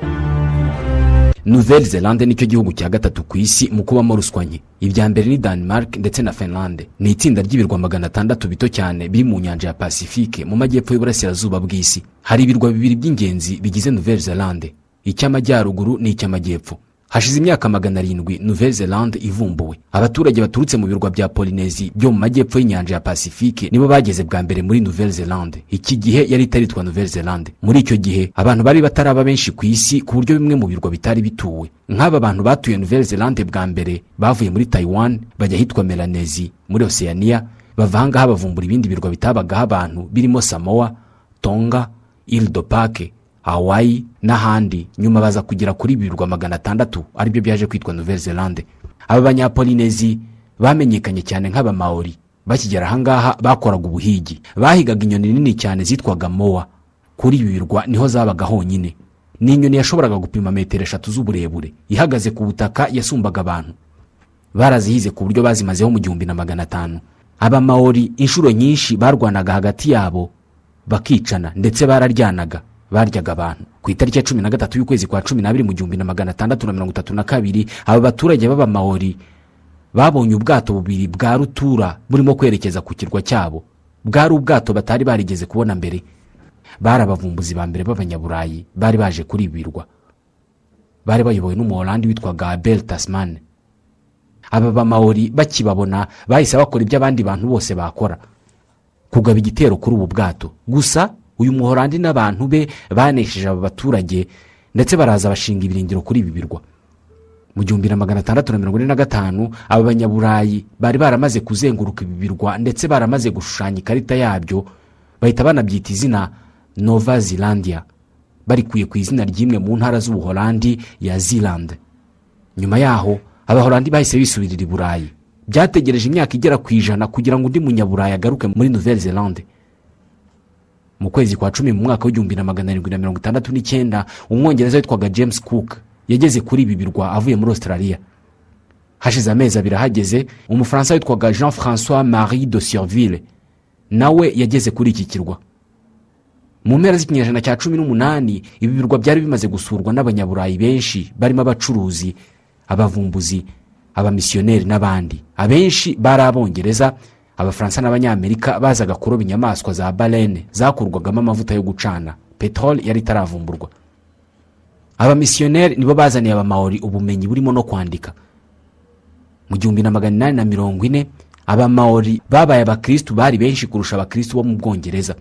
Nouvelle zelande ni cyo gihugu cya gatatu ku isi mu kubamo ruswa ibya mbere ni denmark ndetse na finlande. Ni itsinda ry'ibirwa magana atandatu bito cyane biri mu nyanja ya pacifique mu majyepfo y'uburasirazuba bw'isi. Hari ibirwa bibiri by'ingenzi bigize nouvelle zelande icy'amajyaruguru n'icy'amajyepfo hashize imyaka magana arindwi nouvelle zelande ivumbuwe. Abaturage baturutse mu birwa bya polinezi byo mu majyepfo y'inyanja ya pacifique nibo bageze bwa mbere muri nouvelle zelande iki gihe yari itaritwa nouvelle zelande muri icyo gihe abantu bari bataraba benshi ku isi ku buryo bimwe mu birwa bitari bituwe. Nk'aba bantu batuye nouvelle zelande bwa mbere bavuye muri taiwan bajya ahitwa melanezi muri oceania bava ahangaha bavumbura ibindi birwa bitabagaho abantu birimo samoa tonga de pake hawaii n'ahandi. Nyuma baza kugera kuri birwa magana atandatu ari byo byaje kwitwa nouvelle zelande aba banyapolinezi bamenyekanye cyane nk'abamaori bakigera ahangaha bakoraga ubuhigi. Bahigaga inyoni nini cyane zitwaga mowa kuri ibi birwa ni ho zabaga honyine. Ni inyoni yashoboraga gupima metero eshatu z'uburebure. Ihagaze ku butaka yasumbaga abantu. Barazihize ku buryo bazimazeho mu gihumbi na magana atanu. Abamaori inshuro nyinshi barwanaga hagati yabo bakicana ndetse bararyanaga. Baryaga abantu. Ku itariki ya cumi na gatatu y'ukwezi kwa cumi n'abiri mu gihumbi na magana atandatu na mirongo itatu na kabiri aba baturage b'abamaori babonye ubwato bubiri bwa rutura burimo kwerekeza ku kirwa cyabo. Bwari ubwato batari barigeze kubona mbere. Bari abavumbuzi ba mbere b'abanyaburayi bari baje kuri ibi birwa bari bayobowe n'umuholandi witwaga abel tasman. Aba bamaori bakibabona bahise bakora ibyo abandi bantu bose bakora. Kugaba igitero kuri ubu bwato. Gusa uyu muhorandi n'abantu be banesheje aba baturage ndetse baraza bashinga ibirindiro kuri ibi birwa. Mu gihumbi na magana atandatu na mirongo ine na gatanu aba banyaburayi bari baramaze kuzenguruka ibi birwa ndetse baramaze gushushanya ikarita yabyo bahita banabyita izina nova zilandia barikuye ku izina ry'imwe mu ntara z'ubuholandi ya zilande nyuma yaho abahorandi bahise bisubirira i burayi. Byategereje imyaka igera ku ijana kugira ngo undi munyaburayi agaruke muri nouvelle zelande mu kwezi kwa cumi mu mwaka w'igihumbi na magana arindwi na mirongo itandatu n'icyenda umwongereza witwaga james cook yageze kuri ibi birwa avuye muri australia. Hashize amezi abiri ahageze umufaransa witwaga jean francois marie de surville nawe yageze kuri iki kirwa. Mu mpera z'ikinyejana cya cumi n'umunani ibi birwa byari bimaze gusurwa n'abanyaburayi benshi barimo abacuruzi abavumbuzi abamisiyoneri n'abandi. Abenshi bari abongereza abafaransa n'abanyamerika bazaga kuroba inyamaswa za barene zakurwagamo amavuta yo gucana. Peteroli yari itaravumburwa. Abamisiyoneri nibo bazaniye abamaori ubumenyi burimo no kwandika. Mu gihumbi na magana inani na mirongo ine abamaori babaye abakirisitu bari benshi kurusha abakirisitu bo mu bwongereza.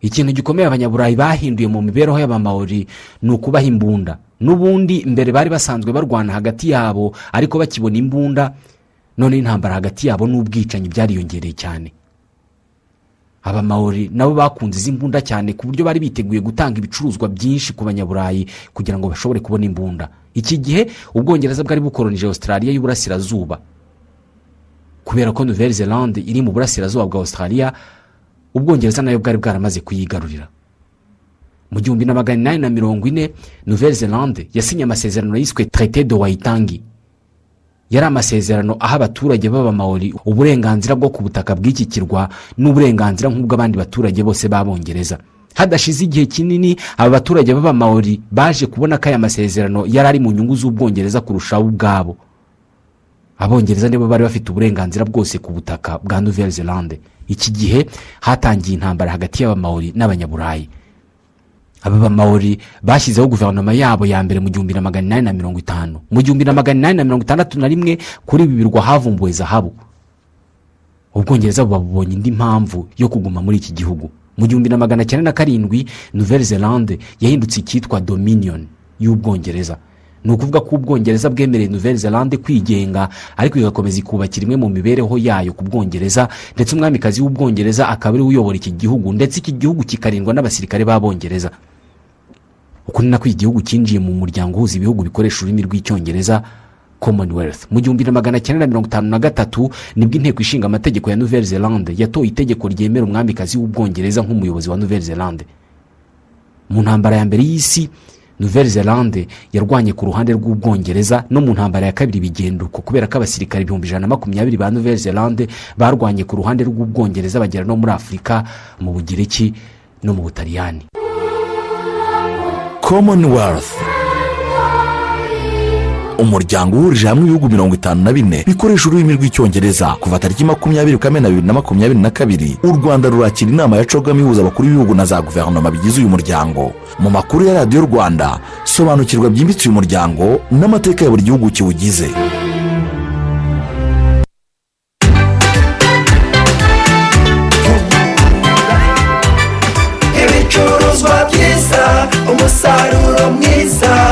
Ikintu gikomeye abanyaburayi bahinduye mu mibereho y'abamaori ni ukubaha imbunda. N'ubundi mbere bari basanzwe barwana hagati yabo ariko bakibona imbunda none intambara hagati yabo n'ubwicanyi byariyongereye cyane. Abamaori nabo bakunze izi mbunda cyane ku buryo bari biteguye gutanga ibicuruzwa byinshi ku banyaburayi kugira ngo bashobore kubona imbunda. Iki gihe ubwongereza bwari bukoronije australia y'uburasirazuba. Kubera ko nouvelle zelande iri mu burasirazuba bwa australia ubwongereza na yo bwari bwaramaze kuyigarurira. Mu gihumbi na magana inani na mirongo ine nouvelle zelande yasinye amasezerano yiswe traité de wayitangi yari amasezerano aha abaturage b'abamaori uburenganzira bwo ku butaka bw'iki kirwa n'uburenganzira nk'ubw'abandi baturage bose b'abongereza. Hadashize igihe kinini aba baturage b'abamaori baje kubona ko aya masezerano yari ari mu nyungu z'ubwongereza kurushaho ubwabo. Abongereza nibo bari bafite uburenganzira bwose ku butaka bwa nouvelle zelande iki gihe hatangiye intambara hagati y'abamaori n'abanyaburayi. Aba bamaori bashyizeho guverinoma yabo ya mbere mu gihumbi na magana inani na mirongo itanu. Mu gihumbi na magana inani na mirongo itandatu na rimwe kuri ibi birwa havumbuwe zahabu. Ubwongereza buba bubonye indi mpamvu yo kuguma muri iki gihugu. Mu gihumbi na magana cyenda na karindwi nouvelle zelande yahindutse icyitwa dominion y'ubwongereza. Ni ukuvuga ko ubwongereza bwemereye nouvelle zelande kwigenga ariko igakomeza ikubakira imwe mu mibereho yayo ku bwongereza ndetse umwamikazi w'ubwongereza akaba ari we uyobora iki gihugu ndetse iki gihugu kikarindwa n'abasirikare b'abongereza uku ni nako igihugu cyinjiye mu muryango uhuza ibihugu bikoresha ururimi rw'icyongereza commonwealth. Mu gihumbi na magana cyenda na mirongo itanu na gatatu ni bwo inteko ishinga amategeko ya nouvelle zelande yatoye itegeko ryemera umwamikazi w'ubwongereza nk'umuyobozi wa nouvelle zelande mu ntambara ya mbere y'isi nouvelle zelande yarwanye ku ruhande rw'ubwongereza no mu ntambara ya kabiri bigenda uko kubera ko abasirikare ibihumbi ijana na makumyabiri ba nouvelle zelande barwanye ku ruhande rw'ubwongereza bagera no muri afurika mu bugiriki no mu butaliyani. Commonwealth. Umuryango uhurije hamwe ibihugu mirongo itanu na bine bikoresha ururimi rw'icyongereza kuva tariki makumyabiri kamena bibiri na makumyabiri na kabiri. U rwanda rurakira inama ya cogamo ihuza abakuru b'ibihugu na za guverinoma bigize uyu muryango. Mu makuru ya radiyo rwanda sobanukirwa byimbitse uyu muryango n'amateka ya buri gihugu kiwugize. Umusaruro mwiza.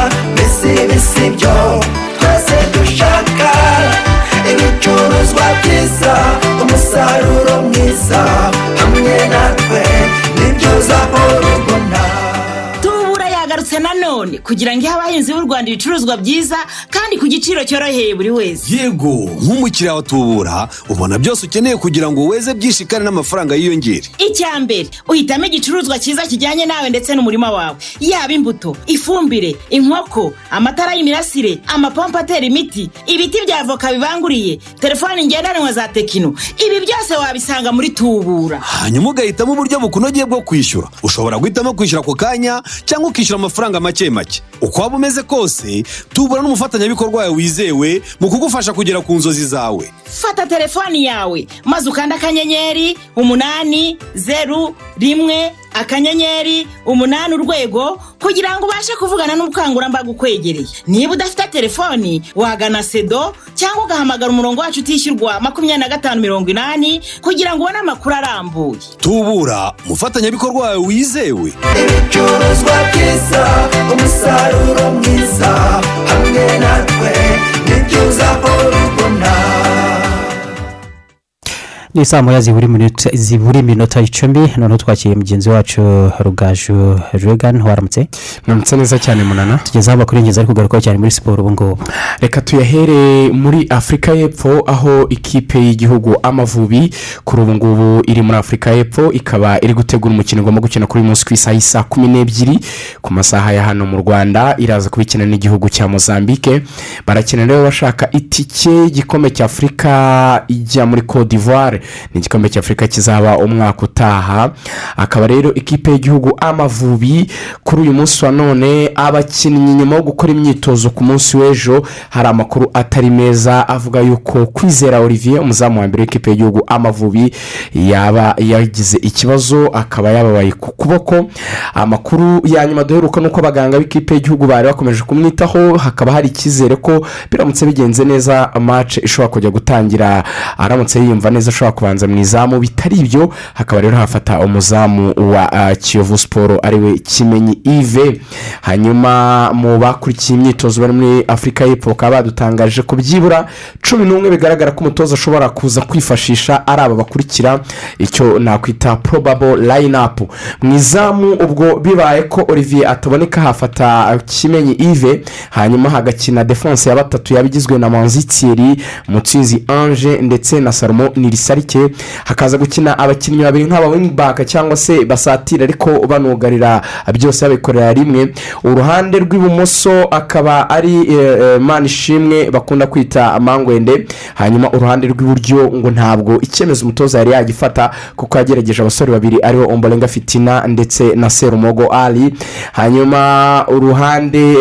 Yagarutse nanone kugira ngo ihe abahinzi b'u rwanda ibicuruzwa byiza kandi ku giciro cyoroheye buri wese. Yego nk'umukiriya wa tubura ubona byose ukeneye kugira ngo weze byinshi kandi n'amafaranga yiyongere. Icya mbere uhitamo igicuruzwa cyiza kijyanye nawe ndetse n'umurima wawe. Yaba imbuto ifumbire inkoko amatara y'imirasire amapompo atera imiti ibiti bya avoka bibanguriye telefoni ngendanwa za tekino. Ibi byose wabisanga muri tubura. Hanyuma ugahitamo uburyo bukunogeye bwo kwishyura. Ushobora guhitamo kwishyura ako kanya cyangwa ukishyura amafaranga make make. Uko waba umeze kose tubura n'umufatanyabikorwa wawe wizewe mu kugufasha kugera ku nzozi zawe. Fata telefoni yawe. Maze ukanda akanyenyeri umunani zeru rimwe akanyenyeri umunani urwego kugira ngo ubashe kuvugana n'ubukangurambaga ukwegereye. Niba udafite telefoni wagana sedo cyangwa ugahamagara umurongo wacu utishyurwa makumyabiri na gatanu mirongo inani kugira ngo ubone amakuru arambuye. Tubura umufatanyabikorwa wawe wizewe. Ibicuruzwa byiza umusaruro mwiza hamwe natwe ni byo uzahora ubona ni saa moya zibura iminota icumi noneho twakiriye mugenzi wacu rugaju regan waramutse? Mwamutse neza cyane munana. Tugezeho amakuru y'ingenzi ari kugarukaho cyane muri siporo ubu ngubu. Reka tuyahere muri afurika y'epfo aho ikipe y'igihugu amavubi kuri ubu ngubu iri muri afurika y'epfo ikaba iri gutegura umukino igomba gukina kuri uyu munsi ku isaha y'isaa kumi n'ebyiri ku masaha ya hano mu rwanda iraza kubikina n'igihugu cya mozambique. Barakina rero bashaka itike y'igikombe cya afurika ijya muri cote d'ivoire. Ni igikombe cya afurika kizaba umwaka utaha. Akaba rero ikipe y'igihugu amavubi kuri uyu munsi wa none abakinnyi nyuma yo gukora imyitozo ku munsi w'ejo hari amakuru atari meza avuga yuko kwizera olivier umuzamu wa mbere w'ikipe y'igihugu amavubi yaba yagize ikibazo akaba yababaye ku kuboko. Amakuru ya nyuma duheruka ni uko abaganga b'ikipe y'igihugu bari bakomeje kumwitaho hakaba hari icyizere ko biramutse bigenze neza mace ishobora kujya gutangira. Aramutse yiyumva neza ashobora kubanza mu izamu bitari ibyo hakaba rero hafata umuzamu wa kiyovu siporo ari we kimenyi ive hanyuma mu bakurikiye imyitozo bari muri afurika y'epfo bakaba badutangaje ko byibura cumi n'umwe bigaragara ko umutoza ashobora kuza kwifashisha ari aba bakurikira icyo nakwita probable line up mu izamu ubwo bibaye ko olivier ataboneka hafata kimenyi ive hanyuma hagakina defonse ya batatu yaba igizwe na manzi thierry mutsinzi ange ndetse na salomo nirisarike hakaza gukina abakinnyi babiri nk'aba wingback cyangwa se basatira ariko banugarira byose babikorera rimwe. Uruhande rw'ibumoso akaba ari manishimwe bakunda kwita amangwende. Hanyuma uruhande rw'iburyo ngo ntabwo icyemezo umutoza yari yagifata kuko yagerageje abasore babiri ari bo omborenga fitina ndetse na serumogo ali. Hanyuma uruhande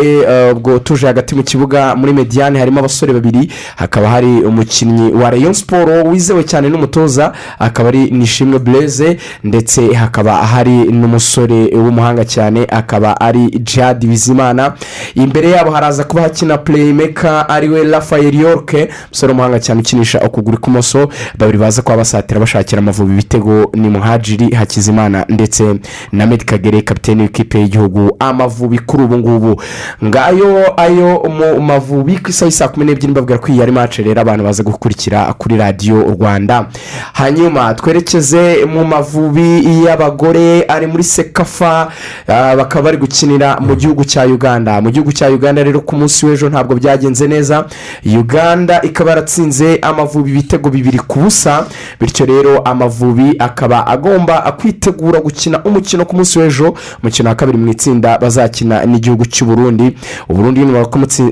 ubwo tuje hagati mu kibuga muri mediyani harimo abasore babiri hakaba hari umukinnyi wa rayon siporo wizewe cyane n'umutoza akaba ari nishimwe bureze ndetse hakaba hari n'umusore w'umuhanga cyane akaba ari jihadi bizimana. Imbere yabo haraza kuba hakina pureyimeka ari we rafael yorke umusore w'umuhanga cyane ukinisha ukuguru kw'imoso. Babiri baza kuba basatira bashakira amavubi ibitego ni muhajiri hakizimana ndetse na medikagere kapitene w'ikipe y'igihugu. Amavubi kuri ubu ngubu. Ngayo ayo mu mavubi ku isaha saa kumi n'ebyiri mbabwira ko iyi ari mace rero abantu baza gukurikira kuri radiyo rwanda. Hanyuma twerekeze mu mavubi y'abagore ari muri sekafa ah, bakaba bari gukinira mu gihugu cya uganda. Mu gihugu cya uganda rero ku munsi w'ejo ntabwo byagenze neza. Uganda ikaba yaratsinze amavubi ibitego bibiri ku busa bityo rero amavubi akaba agomba kwitegura gukina umukino ku munsi w'ejo. Umukino wa kabiri mu itsinda bazakina n'igihugu cy'u Burundi. Uburundi nyuma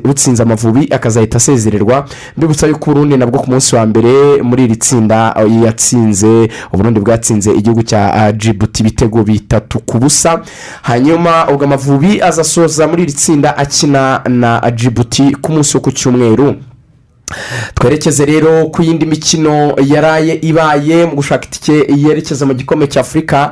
butsinze amavubi akazahita asezererwa. Mbibutsa yuko uburundi nabwo ku munsi wa mbere muri iri tsinda yatsinze uburundi bwatsinze igihugu cya uh, jibuti ibitego bitatu ku busa. Hanyuma ubwo amavubi azasoza muri iri tsinda akina na jibuti ku munsi wo ku cyumweru. Twerekeze rero ku yindi mikino yaraye ibaye mu gushaka itike yerekeza mu gikombe cya afurika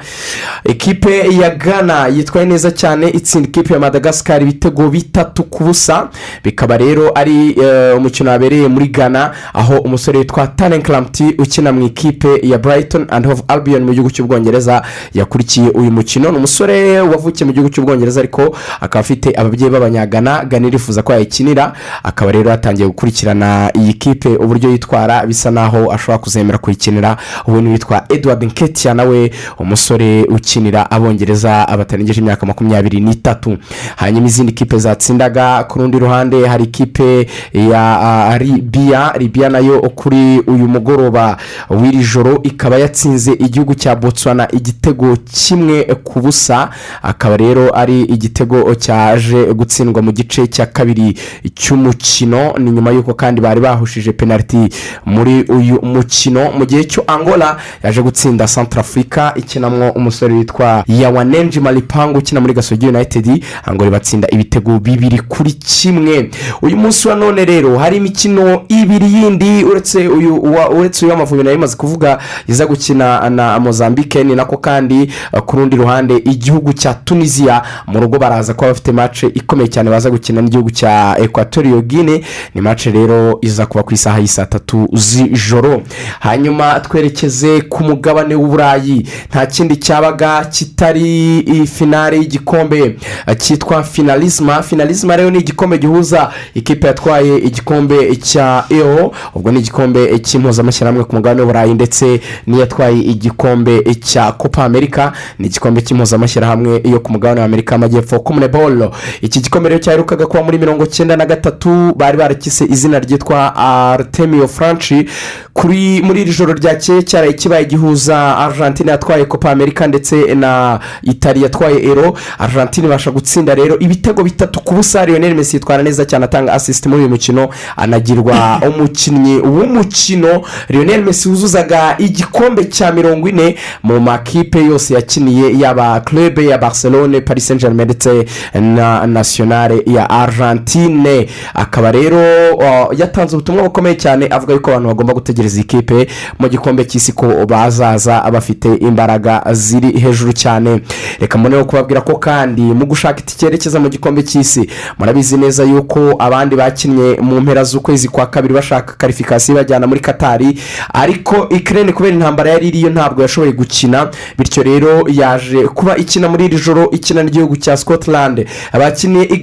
ekipe ya ghana yitwaye neza cyane itsinda ikipe ya madagascar ibitego bitatu ku busa. Bikaba rero ari eh, umukino wabereye muri ghana aho umusore witwa taren clamti ukina mu ikipe ya brighton and hove albion mu gihugu cy'ubwongereza yakurikiye uyu mukino. Ni umusore wavukiye mu gihugu cy'ubwongereza ariko akaba afite ababyeyi b'abanyagana ghana irifuza ko yayikinira. Akaba rero yatangiye gukurikirana iyi kipe uburyo yitwara bisa naho ashobora kuzemera kuyikinira. Ubu witwa edward nketia nawe umusore ukinira abongereza batarengeje imyaka makumyabiri n'itatu. Hanyuma izindi kipe zatsindaga ku rundi ruhande hari ikipe ya ribiya ribiya na yo kuri uyu mugoroba. W'iri joro ikaba yatsinze igihugu cya botswana igitego kimwe ku busa. Akaba rero ari igitego cyaje gutsindwa mu gice cya kabiri cy'umukino. Ni nyuma y'uko kandi bari bahushije penaliti muri uyu mukino mu gihe cyo angola yaje gutsinda santarafurika ikinamo umusore witwa yawanenji maripangu ukina muri gasogi united. Angola ibatsinda ibitego bibiri kuri kimwe. Uyu munsi wa none rero hari imikino ibiri yindi uretse uyu uretse uyu w'amavubi na yo imaze kuvuga iza gukina na mozambique. Ni nako kandi uh, ku rundi ruhande igihugu cya tunisiya mu rugo baraza kuba bafite mace ikomeye cyane baza gukina n'igihugu cya equatorial guine ni mace rero iza kuba ku isaha y'i saa tatu z'ijoro. Hanyuma twerekeze ku mugabane w'uburayi. Nta kindi cyabaga kitari finale y'igikombe. Cyitwa finalisma. Finalisma rero ni igikombe gihuza ikipe yatwaye igikombe cya eo ubwo ni igikombe cy'impuzamashyirahamwe ku mugabane w'uburayi ndetse n'iyatwaye igikombe cya copa america. Ni igikombe cy'impuzamashyirahamwe yo ku mugabane w'amerika y'amajyepfo komunebolo iki gikombe rero cyaherukaga kuba muri mirongo cyenda na gatatu. Bari barakise izina ryitwa artemio franci kuri muri iri joro ryakeye cyaraye kibaye gihuza argentine yatwaye copa america ndetse na itali yatwaye ero argentine ibasha gutsinda rero ibitego bitatu ku busa. Lionel messi yitwara neza cyane atanga asisiti muri uyu mukino anagirwa umukinnyi w'umukino. Lionel messi wuzuzaga igikombe cya mirongo ine mu makipe yose yakiniye yaba club ya barcelone paris saint germain ndetse na nationale ya argentine. Akaba rero uh, yatanze ubutumwa bukomeye cyane avuga yuko abantu bagomba gutegereza iyi kipe mu gikombe cy'isi ko bazaza bafite imbaraga ziri hejuru cyane. Reka mboneho kubabwira ko kandi mu gushaka itike yerekeza mu gikombe cy'isi murabizi neza yuko abandi bakinnye mu mpera z'ukwezi kwa kabiri bashaka karifikasiyo bajyana muri katari ariko ikirere kubera intambara yari iriyo ntabwo yashoboye gukina bityo rero yaje kuba ikina muri iri joro ikina n'igihugu cya scotland. Abakiniye i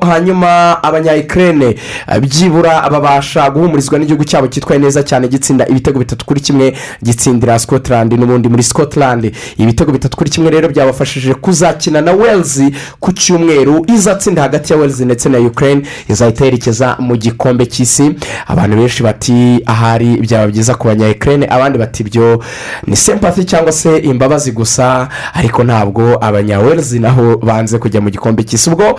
hanyuma abanyayikirere byibura babasha guhumurizwa n'igihugu cyabo cyitwaye neza cyane gitsinda ibitego bitatu kuri kimwe gitsindira scotland n'ubundi muri scotland. Ibitego bitatu kuri kimwe rero byabafashije kuzakina na wales ku cyumweru izatsinda hagati ya wales ndetse na ukraine. Izahita yerekeza mu gikombe cy'isi. Abantu benshi bati ahari byaba byiza ku banyayikirere abandi bati ibyo ni sempati cyangwa se imbabazi gusa. Ariko ntabwo abanyawelzi naho banze kujya mu gikombe cy'isi. Ubwo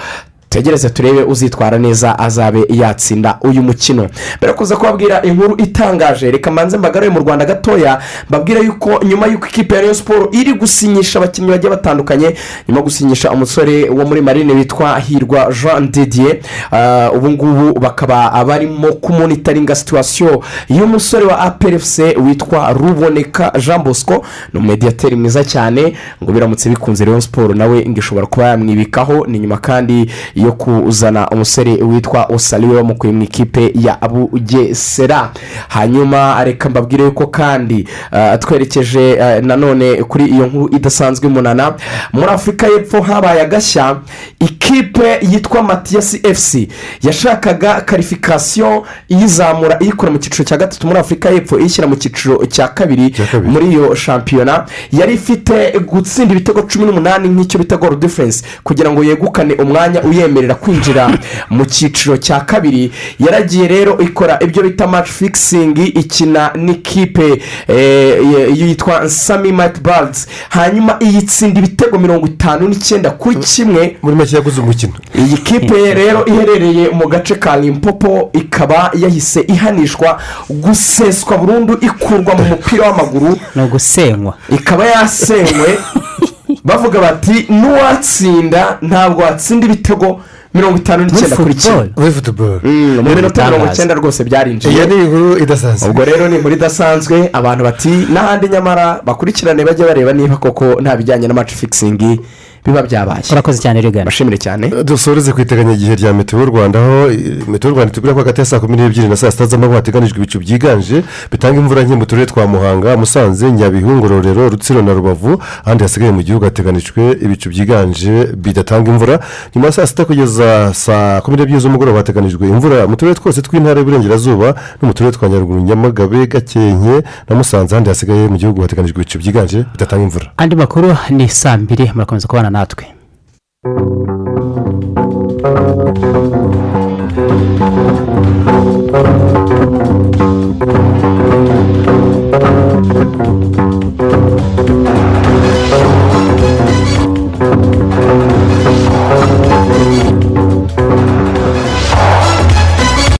tegereze turebe uzitwara neza azabe yatsinda uyu mukino. Mbere kuza kubabwira inkuru itangaje. Reka mbanze mbagaruye mu rwanda gatoya mbabwira yuko nyuma y'uko ikipe ya siporo iri gusinyisha abakinnyi bagiye batandukanye nyuma yo gusinyisha umusore wo muri marine witwa hirwa jean didier Ah, ubu ngubu bakaba barimo kumonitaringa situwasiyo y'umusore wa aperefuse witwa ruboneka jean bosco. Ni umumediyateri mwiza cyane ngo biramutse bikunze Rayon siporo nawe ngo ishobora kuba yamwibikaho. Ni nyuma kandi yo kuzana umusore witwa osariwe wamukuye mu ikipe ya bugesera hanyuma reka mbabwire yuko kandi ah, twerekeje ah, nanone kuri iyo nkuru idasanzwe imunana. Muri afurika y'epfo habaye agashya. Ikipe yitwa matiyasi efuse yashakaga karifikasiyo iyizamura iyikura mu cyiciro cya gatatu muri afurika y'epfo iyishyira mu cyiciro cya kabiri muri iyo shampiyona. Yari ifite gutsinda ibitego cumi n'umunani nk'icyo bita goro diferense kugira ngo yegukane umwanya uyemerera kwinjira mu cyiciro cya kabiri. Yaragiye rero ikora ibyo bita maci fikisingi ikina n'ikipe eh, yitwa nsami mati badizi hanyuma iyitsinda ibitego mirongo itanu n'icyenda kuri kimwe. Muri make yaguze umukino. Iyi kipe rero iherereye mu gace ka limpopo ikaba yahise ihanishwa guseswa burundu ikurwa mu mupira w'amaguru. Ni ugusenywa ikaba yasenywe. bavuga bati n'uwatsinda ntabwo watsinda ibitego mirongo itanu n'icyenda kuri kimwe muri futuboro mu minota mirongo icyenda rwose byarinjiye iyo ni inkuru idasanzwe. Ubwo rero ni inkuru idasanzwe abantu bati n'ahandi nyamara bakurikirane bajye bareba niba koko nta bijyanye na maci fikisingi biba byabaye. Urakoze cyane rigana bashimire cyane. Dusoreze ku iteganyagihe rya meteo rwanda aho eh, meteo rwanda itubwira ko hagati ya saa kumi n'ebyiri na saa sita z'amanywa hateganijwe ibicu byiganje bitanga imvura nke mu turere twa muhanga musanze nyabihu ngororero rutsiro na rubavu ahandi hasigaye mu gihugu hateganijwe ibicu byiganje bidatanga imvura. Nyuma ya saa sita kugeza saa kumi n'ebyiri z'umugoroba hateganijwe imvura. Mu turere twose tw'intara y'uburengerazuba no mu turere twa nyaruguru nyamagabe gakenke na musanze ahandi hasigaye mu gihugu hateganijwe ibicu byiganje bidatanga imvura. Andi makuru ni saa mbiri. Murakomeza kubana natwe